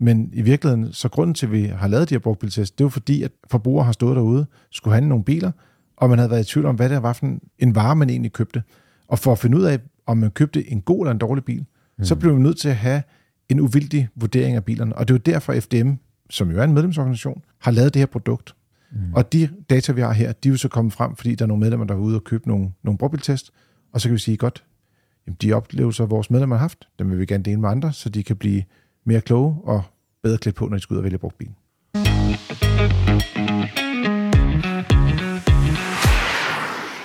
A: Men i virkeligheden, så grunden til, at vi har lavet de her brugbiltest, det er jo fordi, at forbrugere har stået derude, skulle handle nogle biler, og man havde været i tvivl om, hvad det var for en, en vare, man egentlig købte. Og for at finde ud af, om man købte en god eller en dårlig bil, mm. så blev man nødt til at have en uvildig vurdering af bilerne. Og det er jo derfor, FDM, som jo er en medlemsorganisation, har lavet det her produkt. Mm. Og de data, vi har her, de er jo så kommet frem, fordi der er nogle medlemmer, der er ude og købe nogle, nogle brugbiltest. Og så kan vi sige, godt, jamen de oplevelser, vores medlemmer har haft, dem vil vi gerne dele med andre, så de kan blive mere kloge og bedre klædt på, når de skal ud og vælge brugt bil.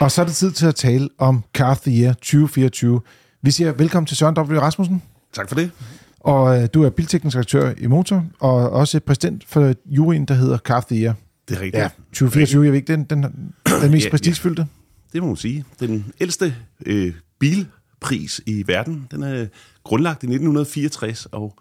A: Og så er det tid til at tale om Car the Year 2024. Vi siger velkommen til Søren W. Rasmussen,
D: Tak for det.
A: og øh, du er bilteknisk redaktør i Motor, og også præsident for juryen, der hedder Car the Year.
D: Det er rigtigt.
A: Ja, 2024, jeg ved ikke, den, den, den mest
D: Ja, ja.
A: prestigefyldte.
D: Det må man sige. Den ældste øh, bilpris i verden, den er grundlagt i 1964, og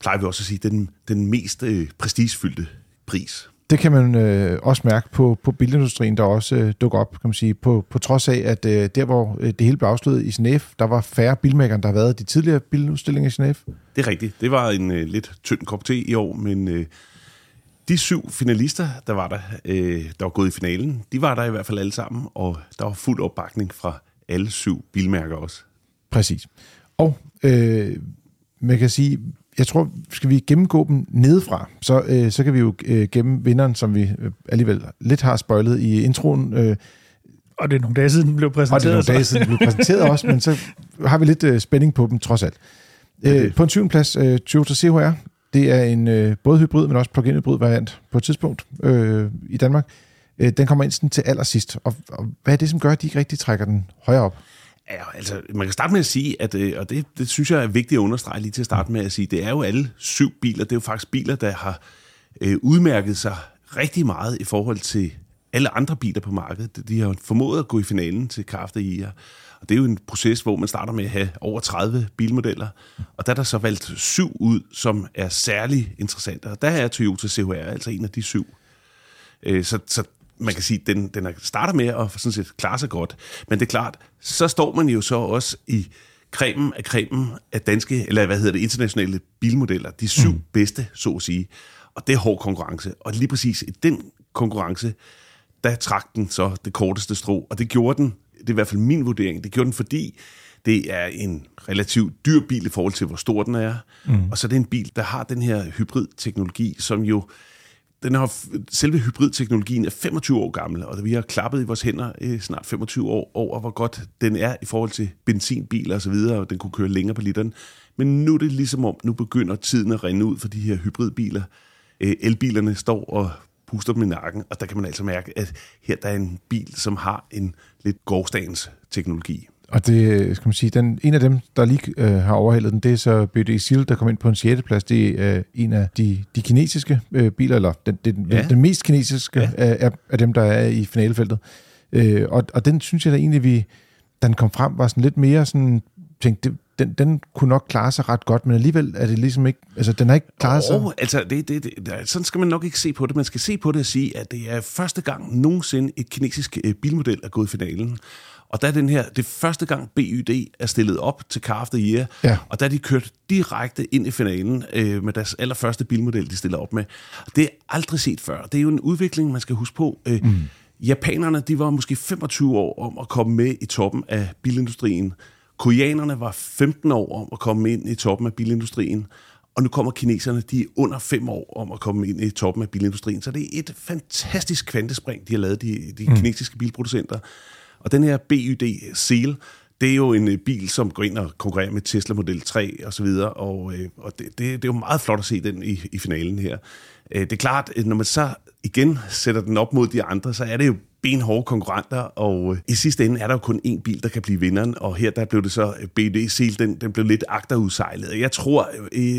D: plejer vi også at sige, den, den mest øh, prestigefyldte pris.
A: Det kan man øh, også mærke på, på bilindustrien, der også øh, dukker op, kan man sige, på, på trods af, at øh, der, hvor øh, det hele blev afsluttet i Genève, der var færre bilmærker, der har været de tidligere biludstillinger i Genève.
D: Det er rigtigt. Det var en øh, lidt tynd kop te i år, men øh, de syv finalister, der var der, øh, der var gået i finalen, de var der i hvert fald alle sammen, og der var fuld opbakning fra alle syv bilmærker også.
A: Præcis. Og øh, man kan sige, jeg tror, skal vi gennemgå dem nedefra, så, øh, så kan vi jo øh, gemme vinderen, som vi øh, alligevel lidt har spoilet i introen. Øh,
B: Og det er nogle dage siden, den blev
A: og det er
B: præsenteret.
A: nogle dage siden, det blev præsenteret også, men så har vi lidt øh, spænding på dem trods alt. Øh, på en syvende plads, øh, Toyota CHR. Det er en øh, både hybrid, men også plug-in hybrid variant på et tidspunkt øh, i Danmark. Øh, den kommer ind sådan til allersidst. Og, og hvad er det, som gør, at de ikke rigtig trækker den højere op?
D: Ja, altså, man kan starte med at sige, at, øh, og det, det synes jeg er vigtigt at understrege lige til at starte med at sige, det er jo alle syv biler, det er jo faktisk biler, der har øh, udmærket sig rigtig meget i forhold til alle andre biler på markedet. De har formået at gå i finalen til Kraft i og det er jo en proces, hvor man starter med at have over 30 bilmodeller, og der er der så valgt syv ud, som er særlig interessante, og der er Toyota CHR altså en af de syv. Øh, så, så man kan sige, den, den er- starter med at sådan set klare sig godt. Men det er klart, så står man jo så også i cremen af cremen af danske, eller hvad hedder det, internationale bilmodeller. De syv mm. bedste, så at sige. Og det er hård konkurrence. Og lige præcis i den konkurrence, der trak den så det korteste strå. Og det gjorde den, det er i hvert fald min vurdering, det gjorde den, fordi det er en relativt dyr bil i forhold til, hvor stor den er. Mm. Og så er det en bil, der har den her hybridteknologi, som jo den har, selve hybridteknologien er 25 år gammel, og vi har klappet i vores hænder øh, snart 25 år over, hvor godt den er i forhold til benzinbiler osv., og, og den kunne køre længere på literen. Men nu er det ligesom om, nu begynder tiden at rinde ud for de her hybridbiler. Øh, Elbilerne står og puster dem i nakken, og der kan man altså mærke, at her der er en bil, som har en lidt gårdsdagens teknologi.
A: Og det, skal man sige, den, en af dem, der lige øh, har overhalet den, det er så BD Isil, der kom ind på en 6. plads. Det er øh, en af de, de kinesiske øh, biler, eller den, den, ja. Den mest kinesiske ja. Af, af, af dem, der er i finalefeltet. Øh, og, og den synes jeg da egentlig, vi, da den kom frem, var sådan lidt mere sådan, tænkte, det, den, den kunne nok klare sig ret godt, men alligevel er det ligesom ikke, altså den har ikke klaret sig.
D: Oh, altså, det, det, det, sådan skal man nok ikke se på det. Man skal se på det og sige, at det er første gang nogensinde et kinesisk øh, bilmodel er gået i finalen. Og der er den her, det er første gang BYD er stillet op til Car of the Year,
A: Ja.
D: og der er de kørt direkte ind i finalen øh, med deres allerførste bilmodel, de stiller op med. Det er aldrig set før. Det er jo en udvikling, man skal huske på. Øh, mm. Japanerne, de var måske 25 år om at komme med i toppen af bilindustrien. Koreanerne var 15 år om at komme ind i toppen af bilindustrien. Og nu kommer kineserne, de er under 5 år om at komme ind i toppen af bilindustrien. Så det er et fantastisk kvantespring, de har lavet, de, de mm. kinesiske bilproducenter. Og den her BYD Seal, det er jo en øh, bil, som går ind og konkurrerer med Tesla Model 3 og så videre, og, øh, og det, det, det er jo meget flot at se den i, i finalen her. Øh, det er klart, at når man så igen sætter den op mod de andre, så er det jo benhårde konkurrenter, og i sidste ende er der jo kun én bil, der kan blive vinderen, og her der blev det så BD Seal, den, den blev lidt agterudsejlet. Jeg tror,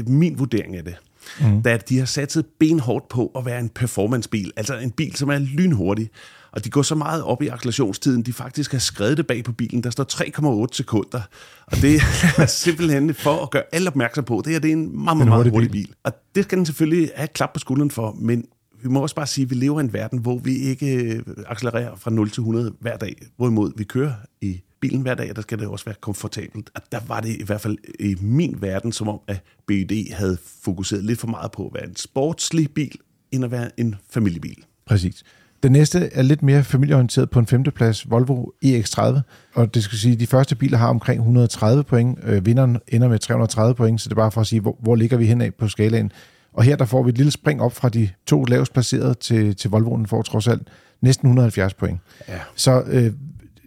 D: min vurdering af det, mm. da de har satset benhårdt på at være en performancebil, altså en bil, som er lynhurtig, og de går så meget op i accelerationstiden, de faktisk har skrevet det bag på bilen. Der står 3,8 sekunder. Og det er simpelthen for at gøre alle opmærksom på, det her det er en meget, meget, meget hurtig bil. Og det skal den selvfølgelig have klap på skulderen for, men vi må også bare sige, at vi lever i en verden, hvor vi ikke øh, accelererer fra 0 til 100 hver dag. Hvorimod vi kører i bilen hver dag, og der skal det også være komfortabelt. Og der var det i hvert fald i min verden, som om at BD havde fokuseret lidt for meget på at være en sportslig bil, end at være en familiebil.
A: Præcis. Den næste er lidt mere familieorienteret på en femteplads, Volvo EX30. Og det skal sige, at de første biler har omkring 130 point. Øh, vinderen ender med 330 point, så det er bare for at sige, hvor, hvor ligger vi henad på skalaen. Og her der får vi et lille spring op fra de to lavest placerede til, til Volvoen får trods alt næsten 170 point.
D: Ja.
A: Så øh,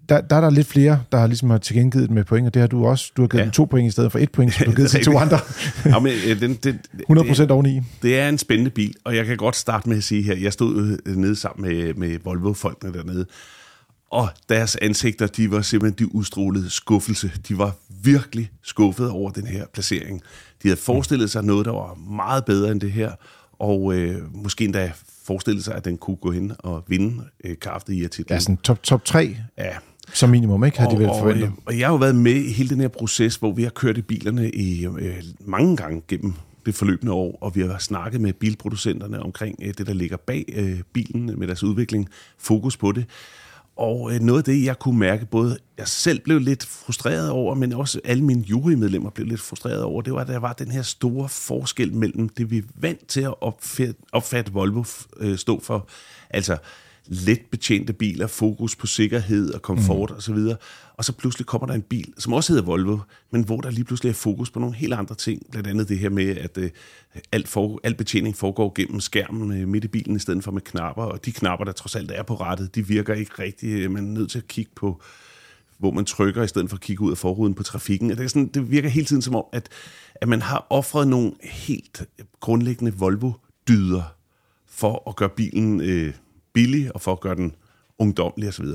A: der, der er der lidt flere, der har ligesom har tilkendegivet med point, og det har du også. Du har givet ja. dem to point i stedet for et point, så du har givet til to andre.
D: ja, men, øh, den, den,
A: 100 procent oveni.
D: Det er en spændende bil, og jeg kan godt starte med at sige her, jeg stod øh, nede sammen med, med Volvo-folkene dernede, og deres ansigter, de var simpelthen, de udstrålede skuffelse. De var virkelig skuffet over den her placering. De havde forestillet sig noget, der var meget bedre end det her, og øh, måske endda forestillet sig, at den kunne gå hen og vinde øh, kraftet i titlen.
A: Ja, sådan top, top 3
D: Ja,
A: som minimum, ikke? Har de vel forventet.
D: og, og jeg har jo været med i hele den her proces, hvor vi har kørt i bilerne i øh, mange gange gennem det forløbende år, og vi har snakket med bilproducenterne omkring øh, det, der ligger bag øh, bilen med deres udvikling, fokus på det. Og øh, noget af det, jeg kunne mærke, både jeg selv blev lidt frustreret over, men også alle mine jurymedlemmer blev lidt frustreret over, det var, at der var den her store forskel mellem det, vi er vant til at opfatte, opfatte Volvo øh, stå for. Altså let betjente biler, fokus på sikkerhed og komfort mm. osv. Og så pludselig kommer der en bil, som også hedder Volvo, men hvor der lige pludselig er fokus på nogle helt andre ting. Blandt andet det her med, at øh, alt, for, alt betjening foregår gennem skærmen øh, midt i bilen, i stedet for med knapper. Og de knapper, der trods alt er på rettet, de virker ikke rigtigt. Man er nødt til at kigge på, hvor man trykker, i stedet for at kigge ud af forruden på trafikken. Det, er sådan, det virker hele tiden som om, at, at man har offret nogle helt grundlæggende Volvo-dyder for at gøre bilen øh, billig, og for at gøre den ungdomlig osv.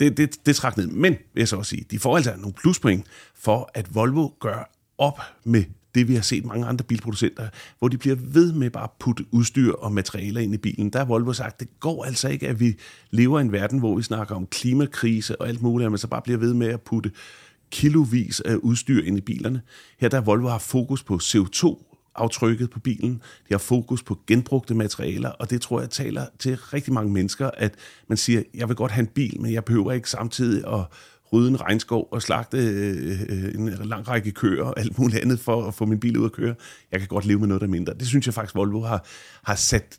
D: Det, det, det trak ned. Men, vil jeg så også sige, de får altså nogle pluspoint for, at Volvo gør op med det, vi har set mange andre bilproducenter, hvor de bliver ved med bare at putte udstyr og materialer ind i bilen. Der har Volvo sagt, det går altså ikke, at vi lever i en verden, hvor vi snakker om klimakrise og alt muligt, og man så bare bliver ved med at putte kilovis af udstyr ind i bilerne. Her der Volvo har fokus på CO2 aftrykket på bilen. De har fokus på genbrugte materialer, og det tror jeg taler til rigtig mange mennesker, at man siger, jeg vil godt have en bil, men jeg behøver ikke samtidig at rydde en regnskov og slagte øh, øh, en lang række køer og alt muligt andet for at få min bil ud at køre. Jeg kan godt leve med noget, der er mindre. Det synes jeg faktisk, Volvo har, har sat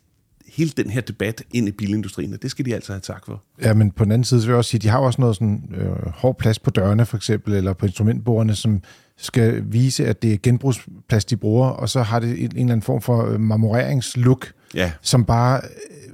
D: hele den her debat ind i bilindustrien, og det skal de altså have tak for.
A: Ja, men på den anden side så vil jeg også sige, at de har også noget sådan øh, hård plads på dørene for eksempel, eller på instrumentbordene, som skal vise, at det er genbrugsplads, de bruger, og så har det en, en eller anden form for øh, marmoreringslook,
D: Ja.
A: som bare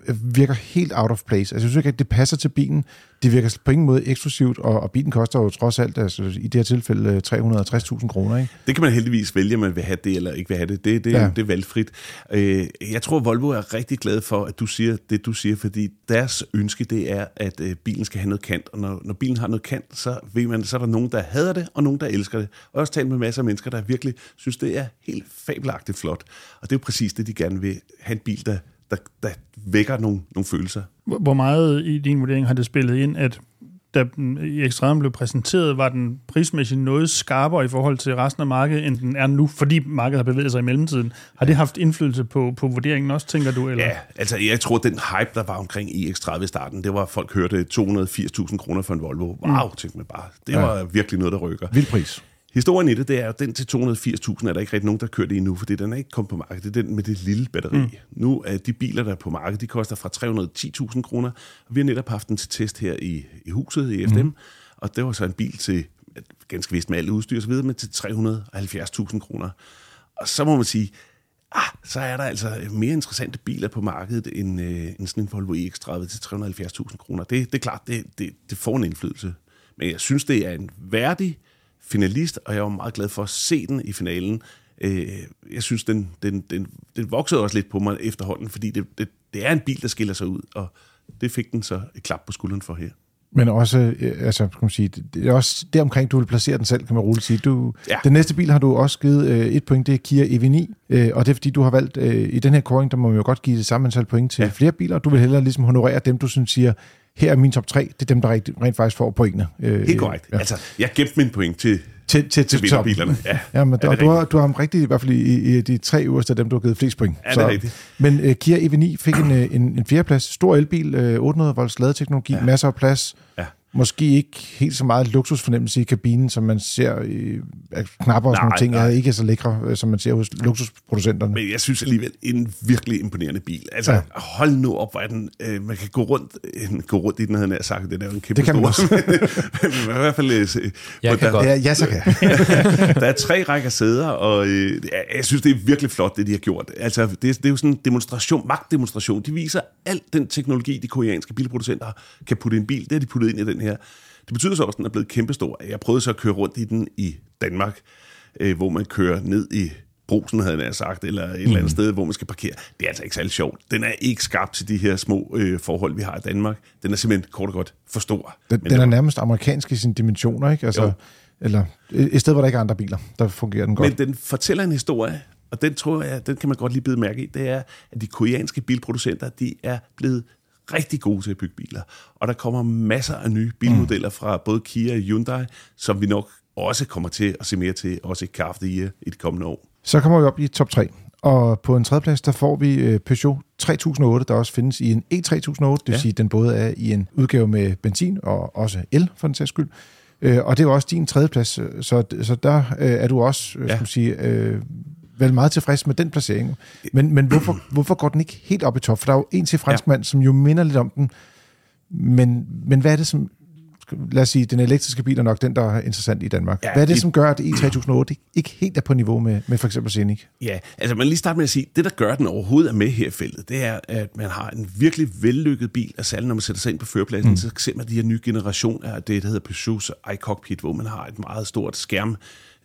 A: øh, virker helt out of place. Altså, jeg synes ikke, at det passer til bilen. Det virker på ingen måde eksklusivt, og, og bilen koster jo trods alt, altså i det her tilfælde, øh, 360.000 kroner, ikke?
D: Det kan man heldigvis vælge, om man vil have det eller ikke vil have det. Det, det,
A: Ja.
D: ja. det er valgfrit. Øh, jeg tror, Volvo er rigtig glad for, at du siger det, du siger, fordi deres ønske, det er, at øh, bilen skal have noget kant. Og når, når bilen har noget kant, så ved man, så er der nogen, der hader det, og nogen, der elsker det. Og jeg har også talt med masser af mennesker, der virkelig synes, det er helt fabelagtigt flot. Og det er jo præcis det, de gerne vil have en bil, der, der, der vækker nogle, nogle følelser.
B: Hvor meget i din vurdering har det spillet ind, at da den i ekstremen blev præsenteret, var den prismæssigt noget skarpere i forhold til resten af markedet, end den er nu, fordi markedet har bevæget sig i mellemtiden. Har det haft indflydelse på, på vurderingen også, tænker du? Eller?
D: Ja, altså jeg tror, den hype, der var omkring iX30 i starten, det var, at folk hørte 280.000 kroner for en Volvo. Wow, mm. tænkte man bare. Det var virkelig noget, der rykker.
A: Vild pris.
D: Historien i det, det er at den til 280.000 er der ikke rigtig nogen, der kører det endnu, fordi den er ikke kommet på markedet. Det er den med det lille batteri. Mm. Nu er de biler, der er på markedet, de koster fra 310.000 kroner, vi har netop haft den til test her i, i huset i FDM, mm. og det var så en bil til, ganske vist med alt udstyr videre, men til 370.000 kroner. Og så må man sige, ah, så er der altså mere interessante biler på markedet end, øh, end sådan en Volvo EX30 til 370.000 kroner. Det, det er klart, det, det, det får en indflydelse. Men jeg synes, det er en værdig finalist, og jeg var meget glad for at se den i finalen. Øh, jeg synes, den, den, den, den voksede også lidt på mig efterhånden, fordi det, det, det er en bil, der skiller sig ud, og det fik den så et klap på skulderen for her.
A: Men også, øh, altså, kan man sige, det er også deromkring, du vil placere den selv, kan man roligt sige. Du,
D: Ja.
A: Den næste bil har du også givet øh, et point, det er Kia EV9, øh, og det er fordi, du har valgt, øh, i den her kåring, der må man jo godt give det samme antal point til
D: ja.
A: flere biler. Du vil hellere ligesom honorere dem, du synes siger, her er min top 3, det er dem, der rent, rent faktisk får pointene. Øh,
D: Helt korrekt.
A: Ja.
D: Altså, jeg gemte min point til,
A: Til, til,
D: til
A: til
D: vinderbilerne. Ja,
A: Ja, men
D: er det
A: du, har, du har ham rigtigt, i hvert fald i, i de tre øverste af dem, du har givet flest point.
D: Ja, det er rigtigt.
A: Men uh, Kia EV9 fik en, øh, en, en fjerdeplads. Stor elbil, uh, 800 volts ladeteknologi, ja. masser af plads.
D: Ja.
A: Måske ikke helt så meget luksusfornemmelse i kabinen, som man ser i knapper og sådan
D: Nej,
A: nogle ting.
D: nej.
A: Er ikke så lækre, øh, som man ser hos luksusproducenterne.
D: Men jeg synes alligevel, en virkelig imponerende bil. Altså, ja. Hold nu op, hvor er den, øh, man kan gå rundt, øh, gå rundt i den, havde jeg sagt. Den er jo en kæmpe
A: Det kan man
D: stor. Men I hvert fald, øh,
C: Jeg kan
D: der,
C: godt.
A: Ja, ja, så kan
D: der er tre rækker sæder, og øh, jeg- jeg synes, det er virkelig flot, det de har gjort. Altså, det, det er jo sådan en demonstration, magtdemonstration. De viser al den teknologi, de koreanske bilproducenter kan putte i en bil. Det har de puttet ind i den her. Det betyder så også, at den er blevet kæmpestor. Jeg prøvede så at køre rundt i den i Danmark, øh, hvor man kører ned i brusen, havde jeg sagt, eller et eller andet sted, hvor man skal parkere. Det er altså ikke særlig sjovt. Den er ikke skabt til de her små øh, forhold, vi har i Danmark. Den er simpelthen kort og godt for stor.
A: Den, den er nærmest amerikansk i sine dimensioner, ikke? Altså,
D: Jo.
A: eller et sted, hvor der ikke er andre biler, der fungerer den godt.
D: Men den fortæller en historie, og den tror jeg, den kan man godt lige bide mærke i, det er, at de koreanske bilproducenter, de er blevet rigtig gode til at bygge biler. Og der kommer masser af nye bilmodeller fra både Kia og Hyundai, som vi nok også kommer til at se mere til, også i Car i de kommende år.
A: Så kommer vi op i top 3. Og på en tredjeplads, der får vi øh, Peugeot 3008, der også findes i en E3008. Det vil
D: Ja.
A: sige, at den både er i en udgave med benzin og også el, for den sags skyld. Øh, og det er også din tredjeplads, øh, så, så der er du også,
D: Ja.
A: man sige, vel meget tilfreds med den placering. Men, men hvorfor, hvorfor går den ikke helt op i top? For der er jo en til franskmand, som jo minder lidt om den. Men, men hvad er det, som... Lad os sige, den elektriske bil er nok den, der er interessant i Danmark.
D: Ja,
A: Ja, hvad er det,
D: det-
A: som gør, at E3008 ikke helt er på niveau med, med for eksempel Scenic?
D: Ja, altså man lige starte med at sige, det der gør, at den overhovedet er med her i feltet, det er, at man har en virkelig vellykket bil, og særligt når man sætter sig ind på førerpladsen, mm. så ser man de her nye generationer af det, der hedder Peugeots iCockpit, hvor man har et meget stort skærm,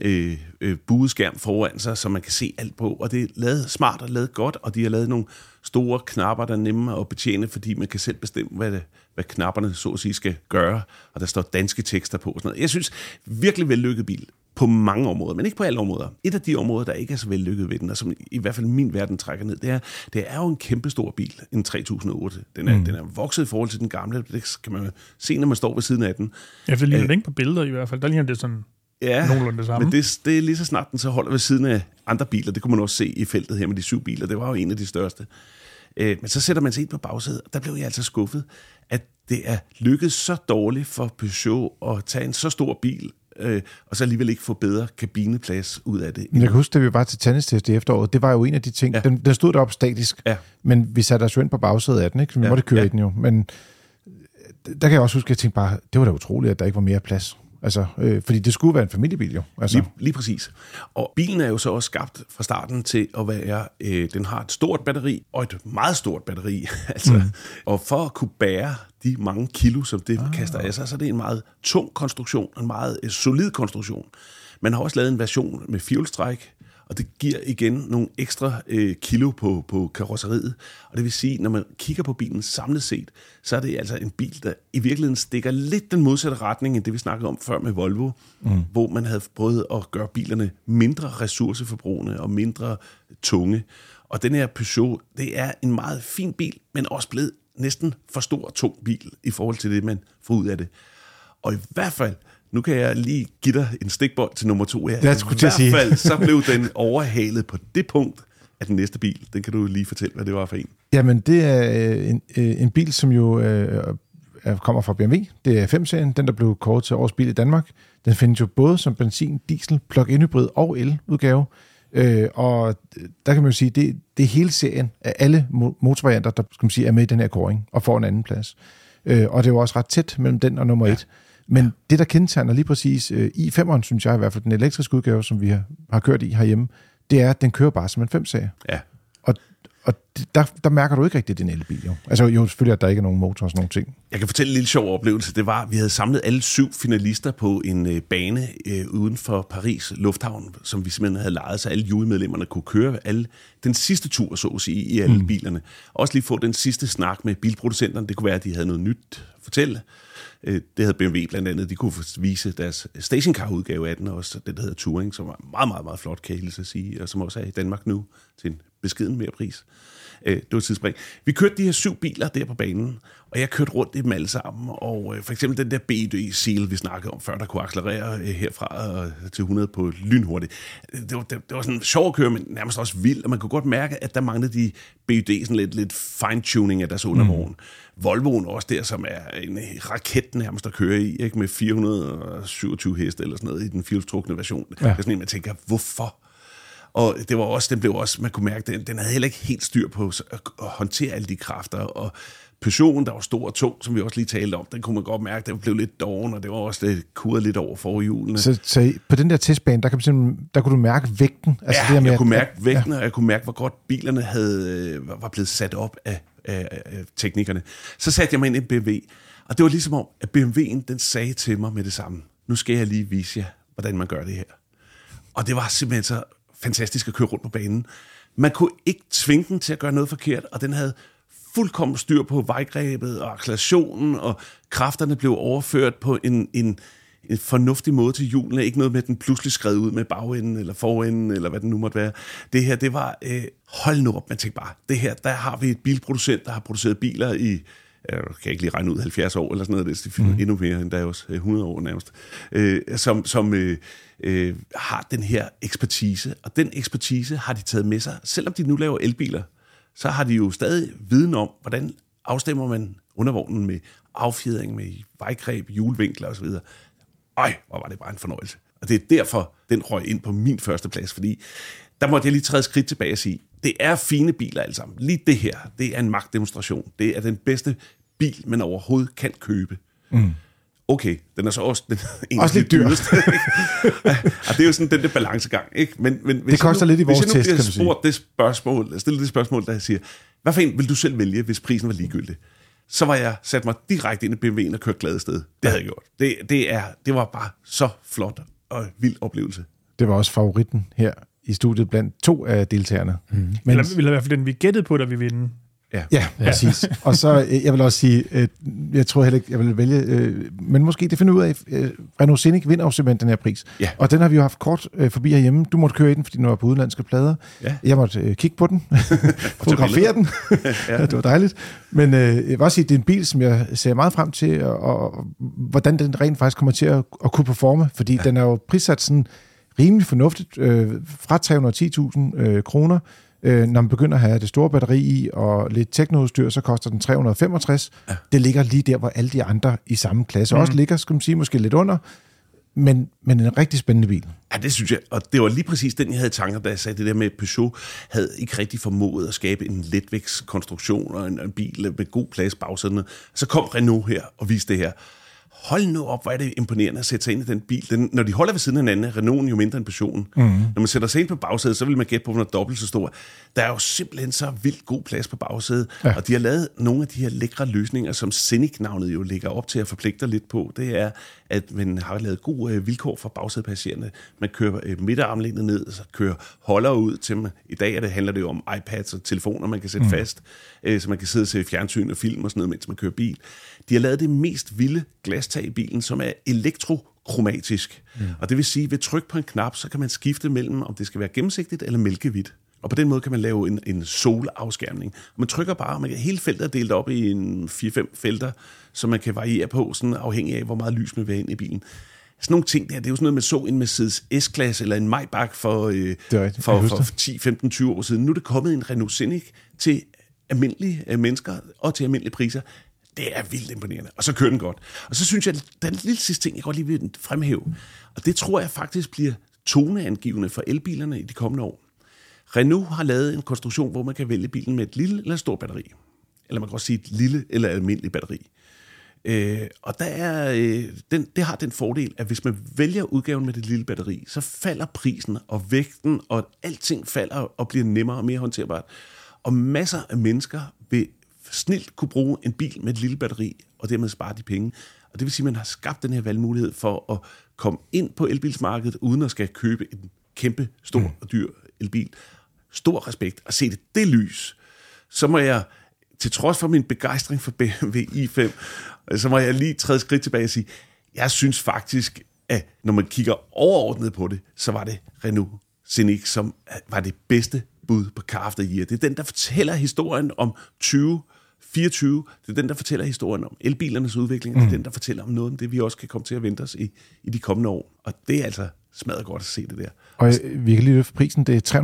D: øh, øh, bueskærm foran sig, så man kan se alt på, og det er lavet smart og lavet godt, og de har lavet nogle store knapper, der er nemme at betjene, fordi man kan selv bestemme, hvad, det, hvad knapperne så at sige skal gøre, og der står danske tekster på og sådan noget. Jeg synes, virkelig vellykket bil på mange områder, men ikke på alle områder. Et af de områder, der ikke er så vellykket ved den, og som i hvert fald min verden trækker ned, det er, det er jo en kæmpestor bil, en 3008. Den er, mm. den er vokset i forhold til den gamle, det kan man se, når man står ved siden af den.
B: Ja, det ligner
D: Øh.
B: det ikke på billeder i hvert fald. Der ligner det sådan
D: Ja,
B: nogenlunde det samme.
D: men det, det er lige så snart den så holder ved siden af andre biler. Det kunne man også se i feltet her med de syv biler. Det var jo en af de største. Øh, men så sætter man sig ind på bagsædet, og der blev jeg altså skuffet, at det er lykkedes så dårligt for Peugeot at tage en så stor bil, øh, og så alligevel ikke få bedre kabineplads ud af det.
A: Men jeg kan huske, da vi var til tennistest i efteråret, det var jo en af de ting,
D: Ja.
A: den, den stod deroppe statisk,
D: Ja.
A: men vi satte os jo ind på bagsædet af den, ikke? Vi
D: Ja,
A: måtte køre
D: ja.
A: ja. i den jo. Men øh, der kan jeg også huske, at jeg tænkte bare, det var da utroligt, at der ikke var mere plads. Altså, øh, fordi det skulle være en familiebil jo. Altså,
D: Lige, lige præcis. Og bilen er jo så også skabt fra starten til at være, øh, den har et stort batteri, og et meget stort batteri. altså, mm. Og for at kunne bære de mange kilo, som det ah. kaster af sig, så er det en meget tung konstruktion, en meget øh, solid konstruktion. Man har også lavet en version med fjolstræk, og det giver igen nogle ekstra øh, kilo på, på karosseriet. Og det vil sige, når man kigger på bilen samlet set, så er det altså en bil, der i virkeligheden stikker lidt den modsatte retning, end det vi snakkede om før med Volvo, mm. hvor man havde prøvet at gøre bilerne mindre ressourceforbrugende og mindre tunge. Og den her Peugeot, det er en meget fin bil, men også blevet næsten for stor og tung bil i forhold til det, man får ud af det. Og i hvert fald, nu kan jeg lige give dig en stikbold til nummer to her.
A: Jeg skulle
D: I
A: til at
D: hvert
A: sige.
D: fald, så blev den overhalet på det punkt af den næste bil. Den kan du lige fortælle, hvad det var for en.
A: Jamen, det er øh, en, øh, en bil, som jo øh, er- kommer fra BMW. Det er 5-serien, den der blev kåret til årets bil i Danmark. Den findes jo både som benzin, diesel, plug-in hybrid og el-udgave. Øh, og der kan man jo sige, det, det er hele serien af alle mo- motorvarianter, der skal man sige, er med i den her kåring og får en anden plads. Øh, og det er jo også ret tæt mellem den og nummer ja. et. Men ja. det, der kendetegner lige præcis øh, i5'eren, synes jeg i hvert fald, den elektriske udgave, som vi har, har kørt i herhjemme, det er, at den kører bare som en 5-serie.
D: Ja.
A: Og, og der, der mærker du ikke rigtigt din elbil, jo. Altså jo, selvfølgelig, at der ikke er nogen motor og sådan nogle ting.
D: Jeg kan fortælle en lille sjov oplevelse. Det var, at vi havde samlet alle syv finalister på en øh, bane øh, uden for Paris Lufthavn, som vi simpelthen havde lejet, så alle jurymedlemmerne kunne køre alle den sidste tur, så at sige, i alle mm. bilerne. Også lige få den sidste snak med bilproducenterne. Det kunne være, at de havde noget nyt at fortælle. Øh, det havde BMW blandt andet. De kunne vise deres stationcar-udgave af den også, det der hedder Touring, som var meget, meget, meget flot, kan jeg sige, og som også er i Danmark nu til en beskeden mere pris. Øh, det var tidsspring. Vi kørte de her syv biler der på banen, og jeg kørte rundt i dem alle sammen, og øh, for eksempel den der BD Seal, vi snakkede om før, der kunne accelerere øh, herfra til 100 på lynhurtigt. Det var, det, det var sådan sjov at køre, men nærmest også vild, og man kunne godt mærke, at der manglede de BD sådan lidt, lidt fine-tuning af deres undervogn. Mm. Volvoen også der, som er en raket nærmest at køre i, ikke? med 427 heste eller sådan noget i den firehjulstrukne version. Ja. Det er sådan en, man tænker, hvorfor? Og det var også, den blev også, man kunne mærke, den, den havde heller ikke helt styr på at, at håndtere alle de kræfter, og Peugeot'en, der var stor og tung, som vi også lige talte om, den kunne man godt mærke, den blev lidt doven, og det var også det kuret lidt over forhjulene.
A: Så, så på den der testbane, der, kan der kunne du mærke vægten?
D: Altså ja, det med, jeg kunne mærke vægten, ja. og jeg kunne mærke, hvor godt bilerne havde, øh, var blevet sat op af, af, af teknikerne. Så satte jeg mig ind i en BMW, og det var ligesom om, at BMW'en, den sagde til mig med det samme, nu skal jeg lige vise jer, hvordan man gør det her. Og det var simpelthen så fantastisk at køre rundt på banen. Man kunne ikke tvinge den til at gøre noget forkert, og den havde fuldkommen styr på vejgrebet og accelerationen, og kræfterne blev overført på en, en, en fornuftig måde til hjulene. Ikke noget med, at den pludselig skred ud med bagenden eller forenden, eller hvad den nu måtte være. Det her, det var, øh, hold nu op, man tænkte bare, det her, der har vi et bilproducent, der har produceret biler i jeg kan ikke lige regne ud, 70 år eller sådan noget, det er mm. endnu mere end der er også 100 år nærmest, øh, som, som øh, øh, har den her ekspertise, og den ekspertise har de taget med sig. Selvom de nu laver elbiler, så har de jo stadig viden om, hvordan afstemmer man undervognen med affjedring, med vejgreb, hjulvinkler osv. Ej, hvor var det bare en fornøjelse. Og det er derfor, den røg ind på min første plads, fordi der måtte jeg lige træde skridt tilbage og sige, det er fine biler alle sammen. Lige det her, det er en magtdemonstration. Det er den bedste bil, man overhovedet kan købe. Mm. Okay, den er så også, den
A: er også lidt dyr.
D: og det er jo sådan den der balancegang. Ikke? Men, men
A: det koster
D: nu,
A: lidt i vores
D: test, kan
A: du
D: sige. Spurgt det spørgsmål, stillet det spørgsmål, der siger, hvad for en vil du selv vælge, hvis prisen var ligegyldig? Så var jeg sat mig direkte ind i BMW'en og kørt glad sted. Det havde jeg gjort. Det, det, er, det var bare så flot og vild oplevelse.
A: Det var også favoritten her i studiet blandt to af deltagerne. Mm.
B: Men, eller, eller i hvert fald den, vi gættede på, da vi vinde.
A: Ja, ja præcis. og så, øh, jeg vil også sige, øh, jeg tror heller ikke, jeg vil vælge, øh, men måske det finder ud af, Renault Scenic vinder jo simpelthen den her pris. Ja. Og den har vi jo haft kort forbi herhjemme. Du måtte køre i den, fordi den var på udenlandske plader. Ja. Jeg måtte kigge på den, fotografere den. ja. det var dejligt. Men jeg vil også sige, det er en bil, som jeg ser meget frem til, og, og hvordan den rent faktisk kommer til at, at kunne performe, fordi ja. den er jo prissat sådan rimelig fornuftigt, øh, fra 310.000 øh, kroner, Øh, når man begynder at have det store batteri i og lidt teknoudstyr, så koster den 365. Ja. Det ligger lige der, hvor alle de andre i samme klasse mm. også ligger, skal man sige, måske lidt under. Men, men en rigtig spændende bil.
D: Ja, det synes jeg. Og det var lige præcis den, jeg havde i tanker, da jeg sagde det der med, at Peugeot havde ikke rigtig formået at skabe en letvægtskonstruktion og en, en bil med god plads bagsæderne. Så kom Renault her og viste det her hold nu op, hvor er det imponerende at sætte sig ind i den bil. Den, når de holder ved siden af hinanden, er Renaulten jo mindre end Peugeot'en. Mm. Når man sætter sig ind på bagsædet, så vil man gætte på, at den er dobbelt så stor. Der er jo simpelthen så vildt god plads på bagsædet. Ja. Og de har lavet nogle af de her lækre løsninger, som Scenic-navnet jo ligger op til at forpligte lidt på. Det er, at man har lavet gode øh, vilkår for bagsædepassagererne. Man kører øh, midterarmlænet ned, så kører holder ud til dem. I dag er det, handler det jo om iPads og telefoner, man kan sætte mm. fast, øh, så man kan sidde og se fjernsyn og film og sådan noget, mens man kører bil. De har lavet det mest vilde glastag i bilen, som er elektrokromatisk. Mm. Og det vil sige, at ved tryk på en knap, så kan man skifte mellem, om det skal være gennemsigtigt eller mælkehvidt. Og på den måde kan man lave en, en solafskærmning. Man trykker bare, man kan, hele feltet er delt op i en 4-5 felter, som man kan variere på, sådan afhængig af, hvor meget lys man vil have ind i bilen. Sådan nogle ting der, det er jo sådan noget, man så en Mercedes S-klasse eller en Maybach for, øh, for, for 10, 15, 20 år siden. Nu er det kommet en Renault Scenic til almindelige øh, mennesker og til almindelige priser. Det er vildt imponerende. Og så kører den godt. Og så synes jeg, den lille sidste ting, jeg godt lige vil fremhæve, og det tror jeg faktisk bliver toneangivende for elbilerne i de kommende år. Renault har lavet en konstruktion, hvor man kan vælge bilen med et lille eller stort batteri. Eller man kan også sige et lille eller almindeligt batteri. Øh, og der er, øh, den, det har den fordel, at hvis man vælger udgaven med det lille batteri, så falder prisen og vægten, og alting falder og bliver nemmere og mere håndterbart. Og masser af mennesker vil snilt kunne bruge en bil med et lille batteri, og dermed spare de penge. Og det vil sige, at man har skabt den her valgmulighed for at komme ind på elbilsmarkedet, uden at skal købe en kæmpe, stor mm. og dyr elbil. Stor respekt. Og se det det lys, så må jeg, til trods for min begejstring for BMW i5, så må jeg lige træde skridt tilbage og sige, jeg synes faktisk, at når man kigger overordnet på det, så var det Renault Scenic, som var det bedste bud på Car the Year. Det er den, der fortæller historien om 20 24, det er den, der fortæller historien om elbilernes udvikling, mm. det er den, der fortæller om noget om det, vi også kan komme til at vente os i, i de kommende år. Og det er altså smadret godt at se det der.
A: Og øh, vi kan lige løfte prisen, det er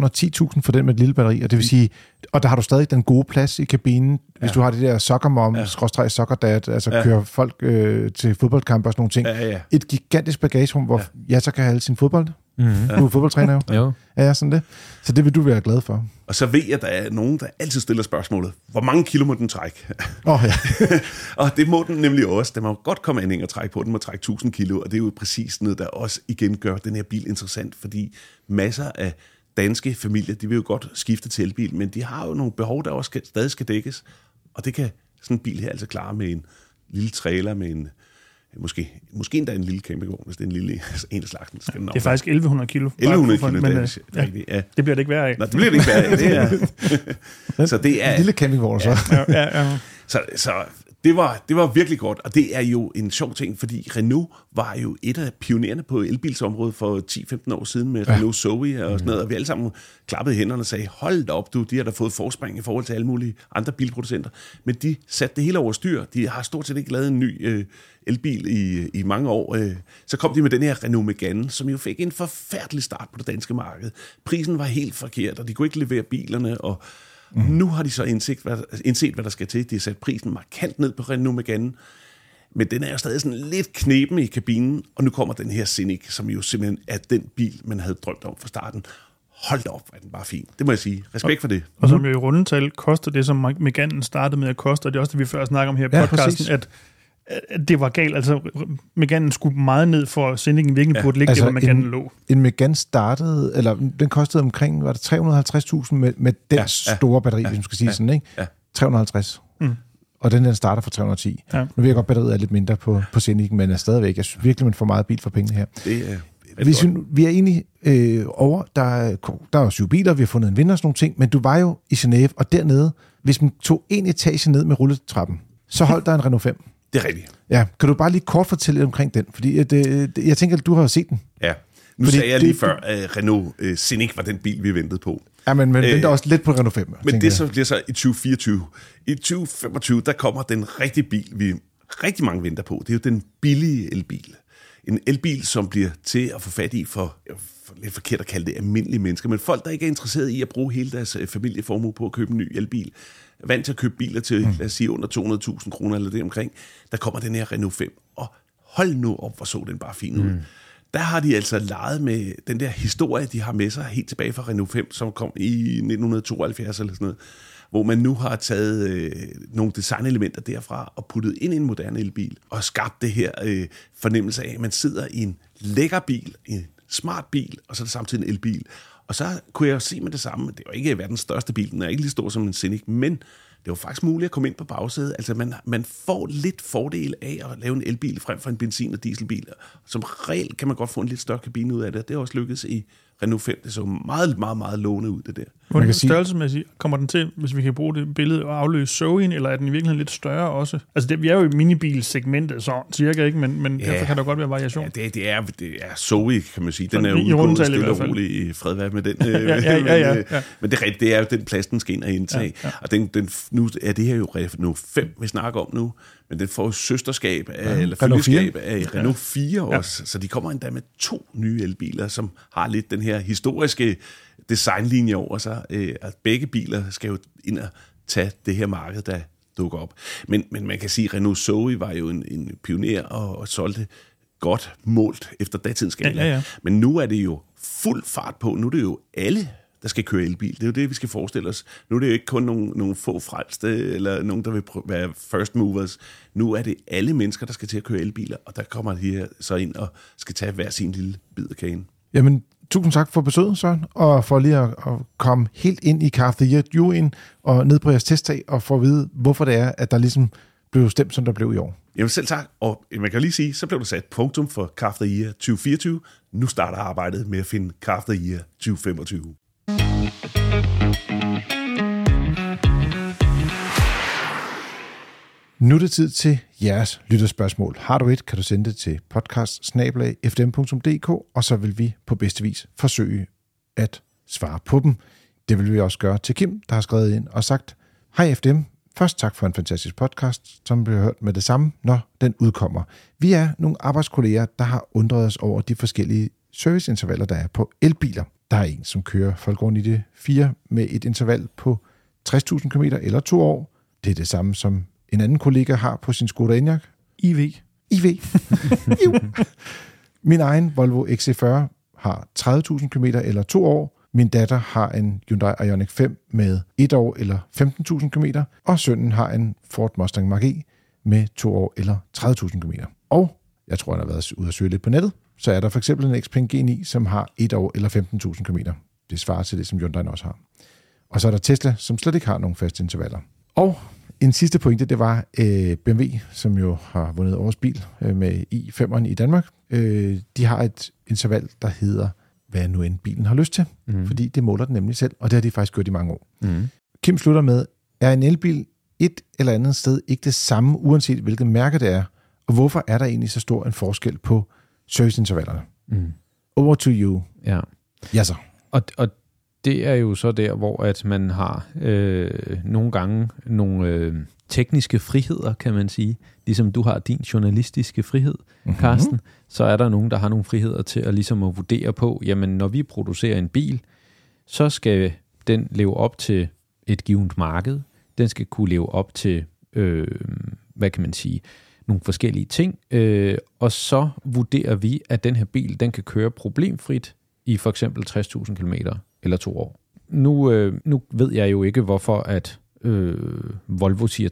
A: 310.000 for den med et lille batteri, og det vil mm. sige, og der har du stadig den gode plads i kabinen, hvis ja. du har det der soccermom, ja. skråstrej soccerdad, altså ja. kører folk øh, til fodboldkampe og sådan nogle ting.
D: Ja, ja.
A: Et gigantisk bagagerum, hvor ja. jeg så kan have sin fodbold. Mm-hmm. Du er fodboldtræner jo.
C: jo.
A: Ja, ja, sådan det. Så det vil du være glad for.
D: Og så ved jeg, at der er nogen, der altid stiller spørgsmålet, hvor mange kilo må den trække?
A: Oh, ja.
D: og det må den nemlig også. Der må godt komme en og trække på. Den må trække 1000 kilo, og det er jo præcis noget, der også igen gør den her bil interessant, fordi masser af danske familier, de vil jo godt skifte til elbil, men de har jo nogle behov, der også skal, stadig skal dækkes, og det kan sådan en bil her altså klare med en lille trailer med en Måske, måske endda en lille campingvogn, hvis det er en lille en af slagten. Skal
B: det er faktisk 1100 kilo.
D: 1100 kilo,
B: men,
D: det
B: ja, ja. Det bliver det ikke værre af.
D: Nej, det bliver det ikke værre af. Det er, så det er,
A: en lille campingvogn, så.
B: Ja, ja, ja.
D: Så, så det var, det var virkelig godt, og det er jo en sjov ting, fordi Renault var jo et af pionererne på elbilsområdet for 10-15 år siden med ja. Renault Zoe og sådan noget, og vi alle sammen klappede hænderne og sagde, hold da op du, de har da fået forspring i forhold til alle mulige andre bilproducenter, men de satte det hele over styr. De har stort set ikke lavet en ny øh, elbil i, i mange år. Øh. Så kom de med den her Renault Megane, som jo fik en forfærdelig start på det danske marked. Prisen var helt forkert, og de kunne ikke levere bilerne, og Mm. Nu har de så indset hvad, indset, hvad der skal til. De har sat prisen markant ned på Renault Megane. Men den er jo stadig sådan lidt knepen i kabinen, og nu kommer den her Scenic, som jo simpelthen er den bil, man havde drømt om fra starten. Hold op, er den bare fin. Det må jeg sige. Respekt for det.
B: Og som jo i rundetal koster det, som Megane startede med at koste, og det er også det, vi før snakker om her i ja, podcasten, præcis. at det var galt. Altså, Megane skulle meget ned, for at sendingen virkelig ja. burde ligge altså, der, hvor Megane lå.
A: En Megane startede, eller den kostede omkring, var det 350.000 med, med den ja, store batteri, ja, hvis man skal sige ja, sådan, ikke? Ja. 350. Mm. Og den, den starter for 310. Ja. Nu ved jeg godt, batteriet er lidt mindre på, på Scenic, men er stadigvæk, jeg synes virkelig, man får meget bil for pengene her.
D: Det er
A: vi, synes, vi er egentlig øh, over, der, der er syv biler, vi har fundet en vinder og sådan nogle ting, men du var jo i Genève, og dernede, hvis man tog en etage ned med rulletrappen, så holdt der en Renault 5.
D: Det er rigtigt.
A: Ja, kan du bare lige kort fortælle lidt omkring den? Fordi det, øh, det, jeg tænker, at du har set den.
D: Ja, nu Fordi sagde jeg lige det, før, at Renault uh, Scenic var den bil, vi ventede på.
A: Ja, men, men øh, venter også lidt på Renault 5.
D: Men det så bliver så i 2024. I 2025, der kommer den rigtige bil, vi rigtig mange venter på. Det er jo den billige elbil. En elbil, som bliver til at få fat i for, for lidt forkert at kalde det almindelige mennesker, men folk, der ikke er interesseret i at bruge hele deres familieformue på at købe en ny elbil, vant til at købe biler til, mm. lad os sige, under 200.000 kroner eller det omkring, der kommer den her Renault 5, og hold nu op, hvor så den bare fin ud. Mm. Der har de altså leget med den der historie, de har med sig helt tilbage fra Renault 5, som kom i 1972 eller sådan noget, hvor man nu har taget øh, nogle designelementer derfra og puttet ind i en moderne elbil, og skabt det her øh, fornemmelse af, at man sidder i en lækker bil, en smart bil, og så er det samtidig en elbil. Og så kunne jeg se med det samme, det var ikke verdens største bil, den er ikke lige stor som en Scenic, men det var faktisk muligt at komme ind på bagsædet. Altså man, man får lidt fordel af at lave en elbil frem for en benzin- og dieselbil. Som regel kan man godt få en lidt større kabine ud af det. Det er også lykkedes i Renault 5. Det så meget, meget, meget låne ud, det der.
B: Hvordan størrelsesmæssigt kommer den til, hvis vi kan bruge det billede, og afløse Zoe'en, eller er den i virkeligheden lidt større også? Altså, det, vi er jo i minibilsegmentet, så cirka ikke, men, men ja, derfor kan der godt være variation.
D: Ja, det, det, er, det er Zoe, kan man sige. Den er jo udgået stille og roligt i fred med den. ja,
B: ja, ja, ja, ja.
D: Men det er rigtigt, det er jo den plads, den skal ind og indtage. Ja, ja. Og den, den, nu er det her jo Renault 5, vi snakker om nu men den får søsterskab af, ja, eller følgeskab af Renault 4 også, ja. så de kommer endda med to nye elbiler, som har lidt den her historiske designlinje over sig, øh, at begge biler skal jo ind og tage det her marked, der dukker op. Men, men man kan sige, at Renault Zoe var jo en, en pioner og, og solgte godt målt efter datidens skala. Ja, ja, ja. Men nu er det jo fuld fart på. Nu er det jo alle der skal køre elbil. Det er jo det, vi skal forestille os. Nu er det jo ikke kun nogle, nogle få frelste, eller nogen, der vil være first movers. Nu er det alle mennesker, der skal til at køre elbiler, og der kommer de her så ind og skal tage hver sin lille bid af kagen.
A: Jamen, tusind tak for besøget, Søren, og for lige at, at komme helt ind i Car of the Year og ned på jeres testtag og få at vide, hvorfor det er, at der ligesom blev stemt, som der blev i år.
D: Jamen selv tak, og man kan lige sige, så blev der sat punktum for Car of the Year 2024. Nu starter arbejdet med at finde Car of the Year 2025.
A: Nu er det tid til jeres lytterspørgsmål. Har du et, kan du sende det til podcast og så vil vi på bedste vis forsøge at svare på dem. Det vil vi også gøre til Kim, der har skrevet ind og sagt, Hej FDM, først tak for en fantastisk podcast, som bliver hørt med det samme, når den udkommer. Vi er nogle arbejdskolleger, der har undret os over de forskellige serviceintervaller, der er på elbiler. Der er en, som kører Folkevogn i det 4 med et interval på 60.000 km eller to år. Det er det samme, som en anden kollega har på sin Skoda Enyaq.
B: IV.
A: IV. Min egen Volvo XC40 har 30.000 km eller to år. Min datter har en Hyundai Ioniq 5 med et år eller 15.000 km, og sønnen har en Ford Mustang Mach-E med to år eller 30.000 km. Og jeg tror, han har været ude at søge lidt på nettet, så er der for eksempel en Xpeng G9, som har et år eller 15.000 km. Det svarer til det, som Hyundai også har. Og så er der Tesla, som slet ikke har nogen faste intervaller. Og en sidste pointe, det var øh, BMW, som jo har vundet årets bil øh, med i5'eren i Danmark. Øh, de har et interval, der hedder, hvad nu end bilen har lyst til, mm. fordi det måler den nemlig selv, og det har de faktisk gjort i mange år. Mm. Kim slutter med, er en elbil et eller andet sted ikke det samme, uanset hvilket mærke det er, og hvorfor er der egentlig så stor en forskel på serviceintervallerne? Mm. Over to you.
C: Ja.
A: Ja så.
C: Og, og det er jo så der, hvor at man har øh, nogle gange nogle øh, tekniske friheder, kan man sige. Ligesom du har din journalistiske frihed, mm-hmm. Carsten, så er der nogen, der har nogle friheder til at ligesom at vurdere på, jamen når vi producerer en bil, så skal den leve op til et givet marked. Den skal kunne leve op til, øh, hvad kan man sige, nogle forskellige ting. Øh, og så vurderer vi, at den her bil, den kan køre problemfrit i for eksempel 60.000 km eller to år. Nu, øh, nu ved jeg jo ikke, hvorfor at øh, Volvo siger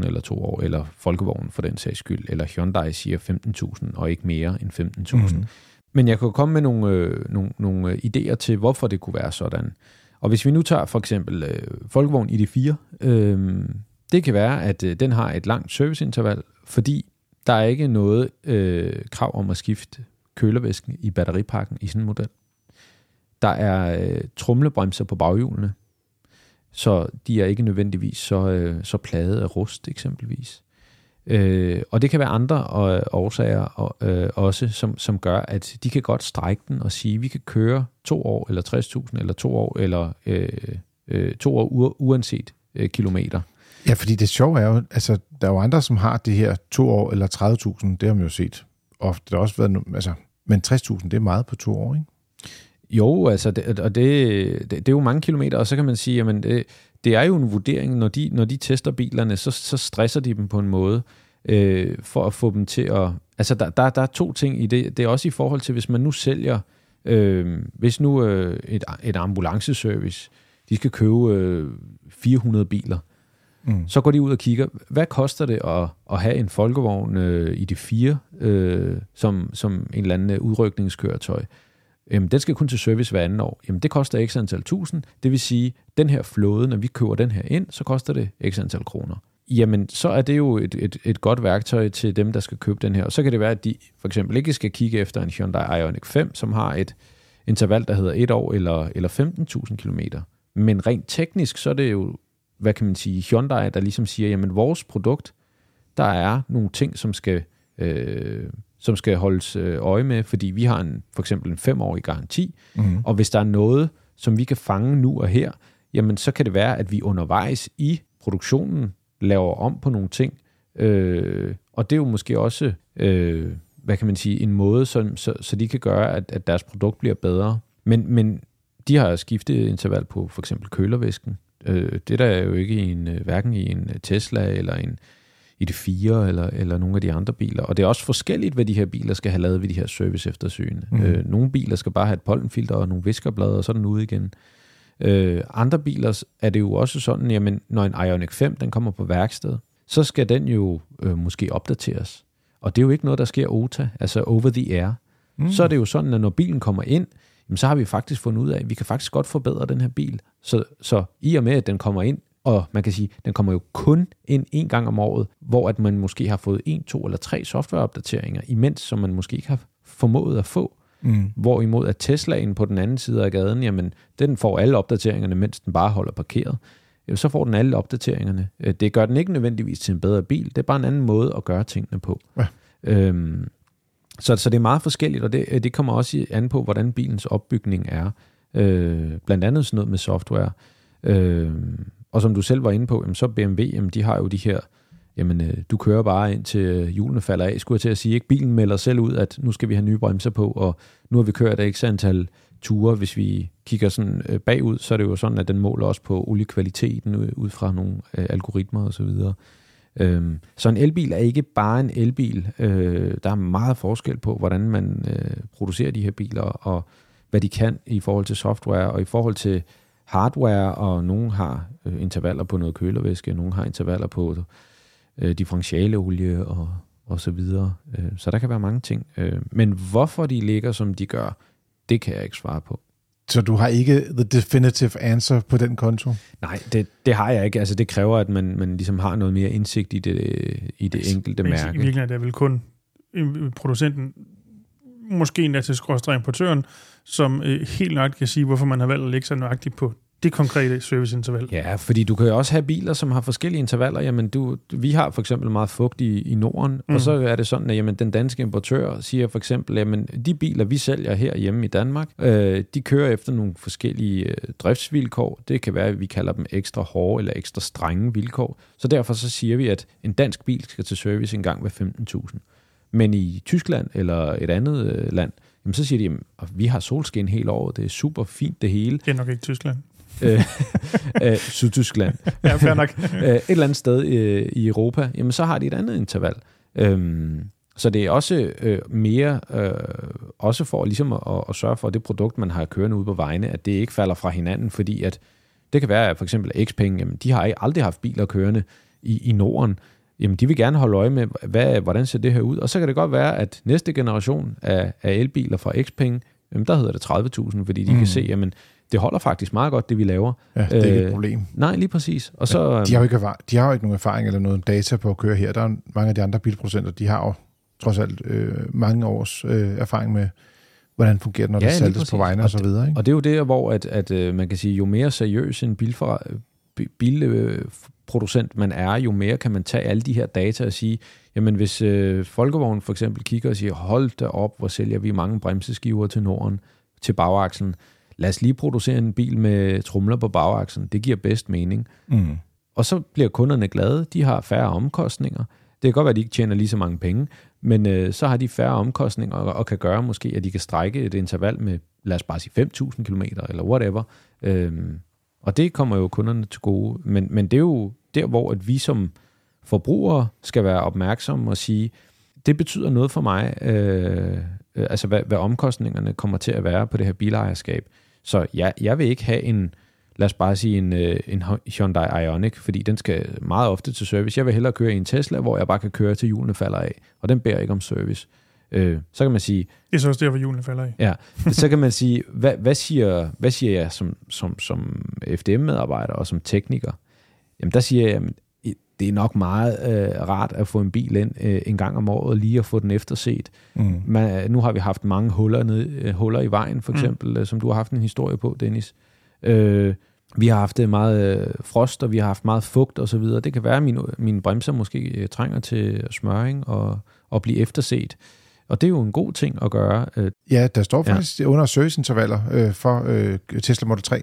C: 30.000 eller to år, eller Folkevognen for den sags skyld, eller Hyundai siger 15.000 og ikke mere end 15.000. Mm-hmm. Men jeg kan komme med nogle, øh, nogle, nogle øh, idéer til, hvorfor det kunne være sådan. Og hvis vi nu tager for eksempel øh, Folkevogn ID4, øh, det kan være, at øh, den har et langt serviceinterval, fordi der er ikke noget øh, krav om at skifte kølervæsken i batteripakken i sådan en model. Der er øh, trumlebremser på baghjulene, så de er ikke nødvendigvis så, øh, så pladet af rust eksempelvis. Øh, og det kan være andre øh, årsager og, øh, også, som, som gør, at de kan godt strække den og sige, at vi kan køre to år, eller 60.000, eller to år, eller øh, øh, to år u- uanset øh, kilometer.
A: Ja, fordi det sjove er jo, altså, der er jo andre, som har det her to år eller 30.000, det har man jo set ofte. Det har også været, altså, men 60.000, det er meget på to år, ikke?
C: Jo, altså, det, og det, det, det er jo mange kilometer, og så kan man sige, jamen, det, det er jo en vurdering, når de, når de tester bilerne, så, så stresser de dem på en måde, øh, for at få dem til at... Altså, der, der, der er to ting i det. Det er også i forhold til, hvis man nu sælger, øh, hvis nu øh, et, et ambulanceservice, de skal købe øh, 400 biler, mm. så går de ud og kigger, hvad koster det at, at have en folkevogn øh, i de fire, øh, som, som en eller anden udrykningskøretøj? Jamen, den skal kun til service hver anden år. Jamen, det koster x antal tusind. Det vil sige, den her flåde, når vi køber den her ind, så koster det x antal kroner. Jamen, så er det jo et, et, et godt værktøj til dem, der skal købe den her. Og så kan det være, at de for eksempel ikke skal kigge efter en Hyundai Ioniq 5, som har et interval, der hedder et år eller, eller 15.000 km. Men rent teknisk, så er det jo, hvad kan man sige, Hyundai, der ligesom siger, jamen vores produkt, der er nogle ting, som skal øh, som skal holdes øh, øje med, fordi vi har en, for eksempel en femårig garanti, mm. og hvis der er noget, som vi kan fange nu og her, jamen så kan det være, at vi undervejs i produktionen laver om på nogle ting, øh, og det er jo måske også, øh, hvad kan man sige, en måde, så, så, så de kan gøre, at, at deres produkt bliver bedre. Men, men de har skiftet interval på for eksempel kølervæsken. Øh, det der er jo ikke i en, hverken i en Tesla eller en i det 4 eller, eller nogle af de andre biler. Og det er også forskelligt, hvad de her biler skal have lavet ved de her service eftersyn. Mm. Øh, nogle biler skal bare have et pollenfilter og nogle viskerblade, og så er den ude igen. Øh, andre biler er det jo også sådan, jamen, når en Ioniq 5 den kommer på værksted, så skal den jo øh, måske opdateres. Og det er jo ikke noget, der sker OTA, altså over the air. Mm. Så er det jo sådan, at når bilen kommer ind, jamen, så har vi faktisk fundet ud af, at vi kan faktisk godt forbedre den her bil. Så, så i og med, at den kommer ind, og man kan sige, den kommer jo kun ind en gang om året, hvor at man måske har fået en, to eller tre softwareopdateringer, imens som man måske ikke har formået at få. Mm. Hvorimod at Teslaen på den anden side af gaden, jamen, den får alle opdateringerne, mens den bare holder parkeret. Så får den alle opdateringerne. Øh, det gør den ikke nødvendigvis til en bedre bil. Det er bare en anden måde at gøre tingene på. Ja. Øhm, så, så det er meget forskelligt, og det, det kommer også an på, hvordan bilens opbygning er. Øh, blandt andet sådan noget med software. Øh, og som du selv var inde på, jamen, så BMW, jamen, de har jo de her, jamen, øh, du kører bare ind til øh, hjulene falder af, skulle jeg til at sige. Ikke? Bilen melder selv ud, at nu skal vi have nye bremser på, og nu har vi kørt ikke antal ture. Hvis vi kigger sådan øh, bagud, så er det jo sådan, at den måler også på oliekvaliteten ud fra nogle øh, algoritmer osv. Så, øhm, så en elbil er ikke bare en elbil. Øh, der er meget forskel på, hvordan man øh, producerer de her biler, og hvad de kan i forhold til software, og i forhold til hardware, og nogle har øh, intervaller på noget kølervæske, nogle har intervaller på øh, differentialeolie og, og så videre. Øh, så der kan være mange ting. Øh, men hvorfor de ligger, som de gør, det kan jeg ikke svare på.
A: Så du har ikke the definitive answer på den konto?
C: Nej, det, det har jeg ikke. Altså, det kræver, at man, man ligesom har noget mere indsigt i det, i det enkelte
B: men,
C: mærke.
B: I virkeligheden er det vel kun producenten, måske endda til skråstrej importøren, som øh, helt nok kan sige, hvorfor man har valgt at lægge sig nøjagtigt på det konkrete serviceinterval.
C: Ja, fordi du kan jo også have biler, som har forskellige intervaller. Jamen, du, vi har for eksempel meget fugt i, i Norden, mm. og så er det sådan, at jamen, den danske importør siger for eksempel, at de biler, vi sælger her hjemme i Danmark, øh, de kører efter nogle forskellige øh, driftsvilkår. Det kan være, at vi kalder dem ekstra hårde eller ekstra strenge vilkår. Så derfor så siger vi, at en dansk bil skal til service en gang hver 15.000. Men i Tyskland eller et andet øh, land, jamen så siger de, at vi har solskin hele året, det er super fint det hele.
B: Det er nok ikke Tyskland
C: øh, øh, Sydtyskland,
B: ja, fair nok.
C: øh, et eller andet sted øh, i Europa, jamen så har de et andet interval. Øhm, så det er også øh, mere, øh, også for ligesom at, at sørge for, at det produkt, man har kørende ude på vejene, at det ikke falder fra hinanden, fordi at det kan være, at for eksempel Xpeng, jamen, de har aldrig haft biler kørende i, i Norden, jamen de vil gerne holde øje med, hvad, hvordan ser det her ud, og så kan det godt være, at næste generation af, af elbiler fra Xpeng, jamen der hedder det 30.000, fordi de mm. kan se, jamen det holder faktisk meget godt, det vi laver.
A: Ja, det er ikke et øh, problem.
C: Nej, lige præcis. Og så,
A: ja, de, har jo ikke, de har jo ikke nogen erfaring eller noget data på at køre her. Der er mange af de andre bilproducenter, de har jo trods alt øh, mange års øh, erfaring med, hvordan fungerer det, når ja, det saltes på vejene og, og så videre. Ikke?
C: Og det er jo det, hvor at, at, øh, man kan sige, jo mere seriøs en bilfor, bilproducent man er, jo mere kan man tage alle de her data og sige, jamen hvis øh, Folkevogn for eksempel kigger og siger, hold da op, hvor sælger vi mange bremseskiver til Norden, til bagakslen, lad os lige producere en bil med trumler på bagaksen. Det giver bedst mening. Mm. Og så bliver kunderne glade. De har færre omkostninger. Det kan godt være, at de ikke tjener lige så mange penge, men øh, så har de færre omkostninger og, og kan gøre måske, at de kan strække et interval med, lad os bare sige 5.000 km eller whatever. Øhm, og det kommer jo kunderne til gode. Men, men det er jo der, hvor at vi som forbrugere skal være opmærksomme og sige, det betyder noget for mig, øh, øh, altså hvad, hvad omkostningerne kommer til at være på det her bilejerskab. Så ja, jeg vil ikke have en, lad os bare sige en, øh, en Hyundai Ioniq, fordi den skal meget ofte til service. Jeg vil hellere køre i en Tesla, hvor jeg bare kan køre til hjulene falder af, og den bærer ikke om service. Øh, så kan man sige...
B: Det er så også der, hvor hjulene falder af.
C: Ja, så kan man sige, hvad, hvad, siger, hvad siger jeg som, som, som FDM-medarbejder og som tekniker? Jamen der siger jeg, det er nok meget øh, rart at få en bil ind øh, en gang om året, lige at få den efterset. Mm. Man, nu har vi haft mange huller, ned, øh, huller i vejen, for mm. eksempel, mm. øh, som du har haft en historie på, Dennis. Øh, vi har haft meget øh, frost, og vi har haft meget fugt osv. Det kan være, at mine, mine bremser måske øh, trænger til smøring og, og blive efterset. Og det er jo en god ting at gøre.
A: Øh. Ja, der står faktisk ja. under serviceintervaller øh, for øh, Tesla Model 3.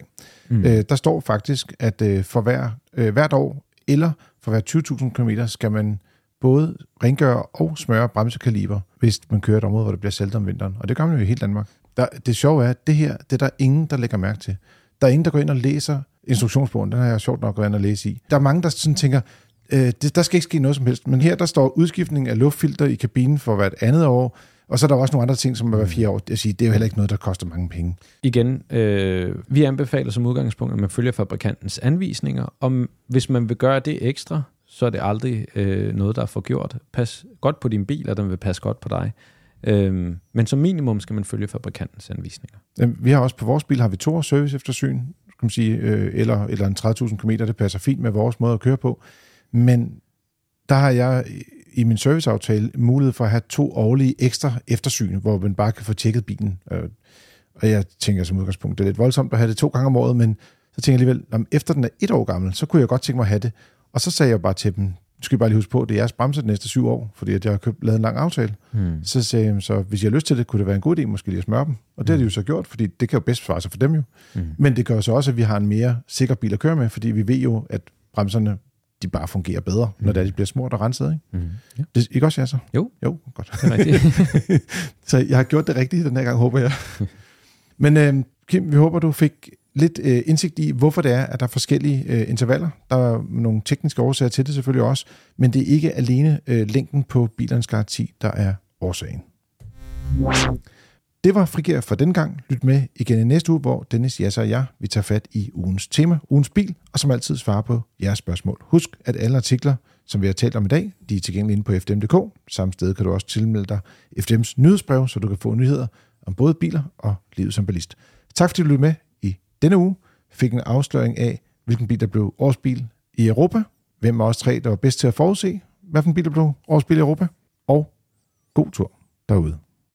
A: Mm. Øh, der står faktisk, at øh, for hver, øh, hvert år eller for hver 20.000 km skal man både rengøre og smøre bremsekaliber, hvis man kører et område, hvor det bliver saltet om vinteren. Og det gør man jo i hele Danmark. Der, det sjove er, at det her, det er der ingen, der lægger mærke til. Der er ingen, der går ind og læser instruktionsbogen. Den har jeg sjovt nok gået ind og læse i. Der er mange, der sådan tænker, øh, det, der skal ikke ske noget som helst. Men her, der står udskiftning af luftfilter i kabinen for hvert andet år, og så er der også nogle andre ting, som er hver fire år. Jeg siger, det er jo heller ikke noget, der koster mange penge.
C: Igen, øh, vi anbefaler som udgangspunkt, at man følger fabrikantens anvisninger. Om hvis man vil gøre det ekstra, så er det aldrig øh, noget, der er for gjort. Pas godt på din bil, og den vil passe godt på dig. Øhm, men som minimum skal man følge fabrikantens anvisninger.
A: Vi har også på vores bil har vi to års service eftersyn, skal man sige, øh, eller, eller en 30.000 km, det passer fint med vores måde at køre på. Men der har jeg i min serviceaftale mulighed for at have to årlige ekstra eftersyn, hvor man bare kan få tjekket bilen. Øh, Og jeg tænker som udgangspunkt, det er lidt voldsomt at have det to gange om året, men så tænker jeg alligevel, om efter den er et år gammel, så kunne jeg godt tænke mig at have det. Og så sagde jeg bare til dem, skal I bare lige huske på, det er jeres bremse de næste syv år, fordi at jeg har købt, lavet en lang aftale.
C: Hmm.
A: Så sagde jeg, så hvis I har lyst til det, kunne det være en god idé måske lige at smøre dem. Og det har de jo så gjort, fordi det kan jo bedst svare sig for dem jo.
C: Mm.
A: Men det gør så også, at vi har en mere sikker bil at køre med, fordi vi ved jo, at bremserne de bare fungerer bedre, når det er, de bliver smurt og renset. Ikke,
C: Mm. Ja,
A: det, ikke også, ja så?
C: Jo.
A: Jo, godt.
C: det.
A: Så jeg har gjort det rigtigt den her gang, håber jeg. Men øh, Kim, vi håber, du fik lidt øh, indsigt i, hvorfor det er, at der er forskellige øh, intervaller. Der er nogle tekniske årsager til det selvfølgelig også, men det er ikke alene øh, længden på bilernes garanti, der er årsagen. Det var Frigær for den gang. Lyt med igen i næste uge, hvor Dennis, Jasser og jeg, vi tager fat i ugens tema, ugens bil, og som altid svarer på jeres spørgsmål. Husk, at alle artikler, som vi har talt om i dag, de er tilgængelige inde på fdm.dk. Samme sted kan du også tilmelde dig FDM's nyhedsbrev, så du kan få nyheder om både biler og livet som ballist. Tak fordi du lyttede med i denne uge. Fik en afsløring af, hvilken bil der blev årsbil i Europa. Hvem af os tre, der var bedst til at forudse, hvilken bil der blev årsbil i Europa. Og god tur derude.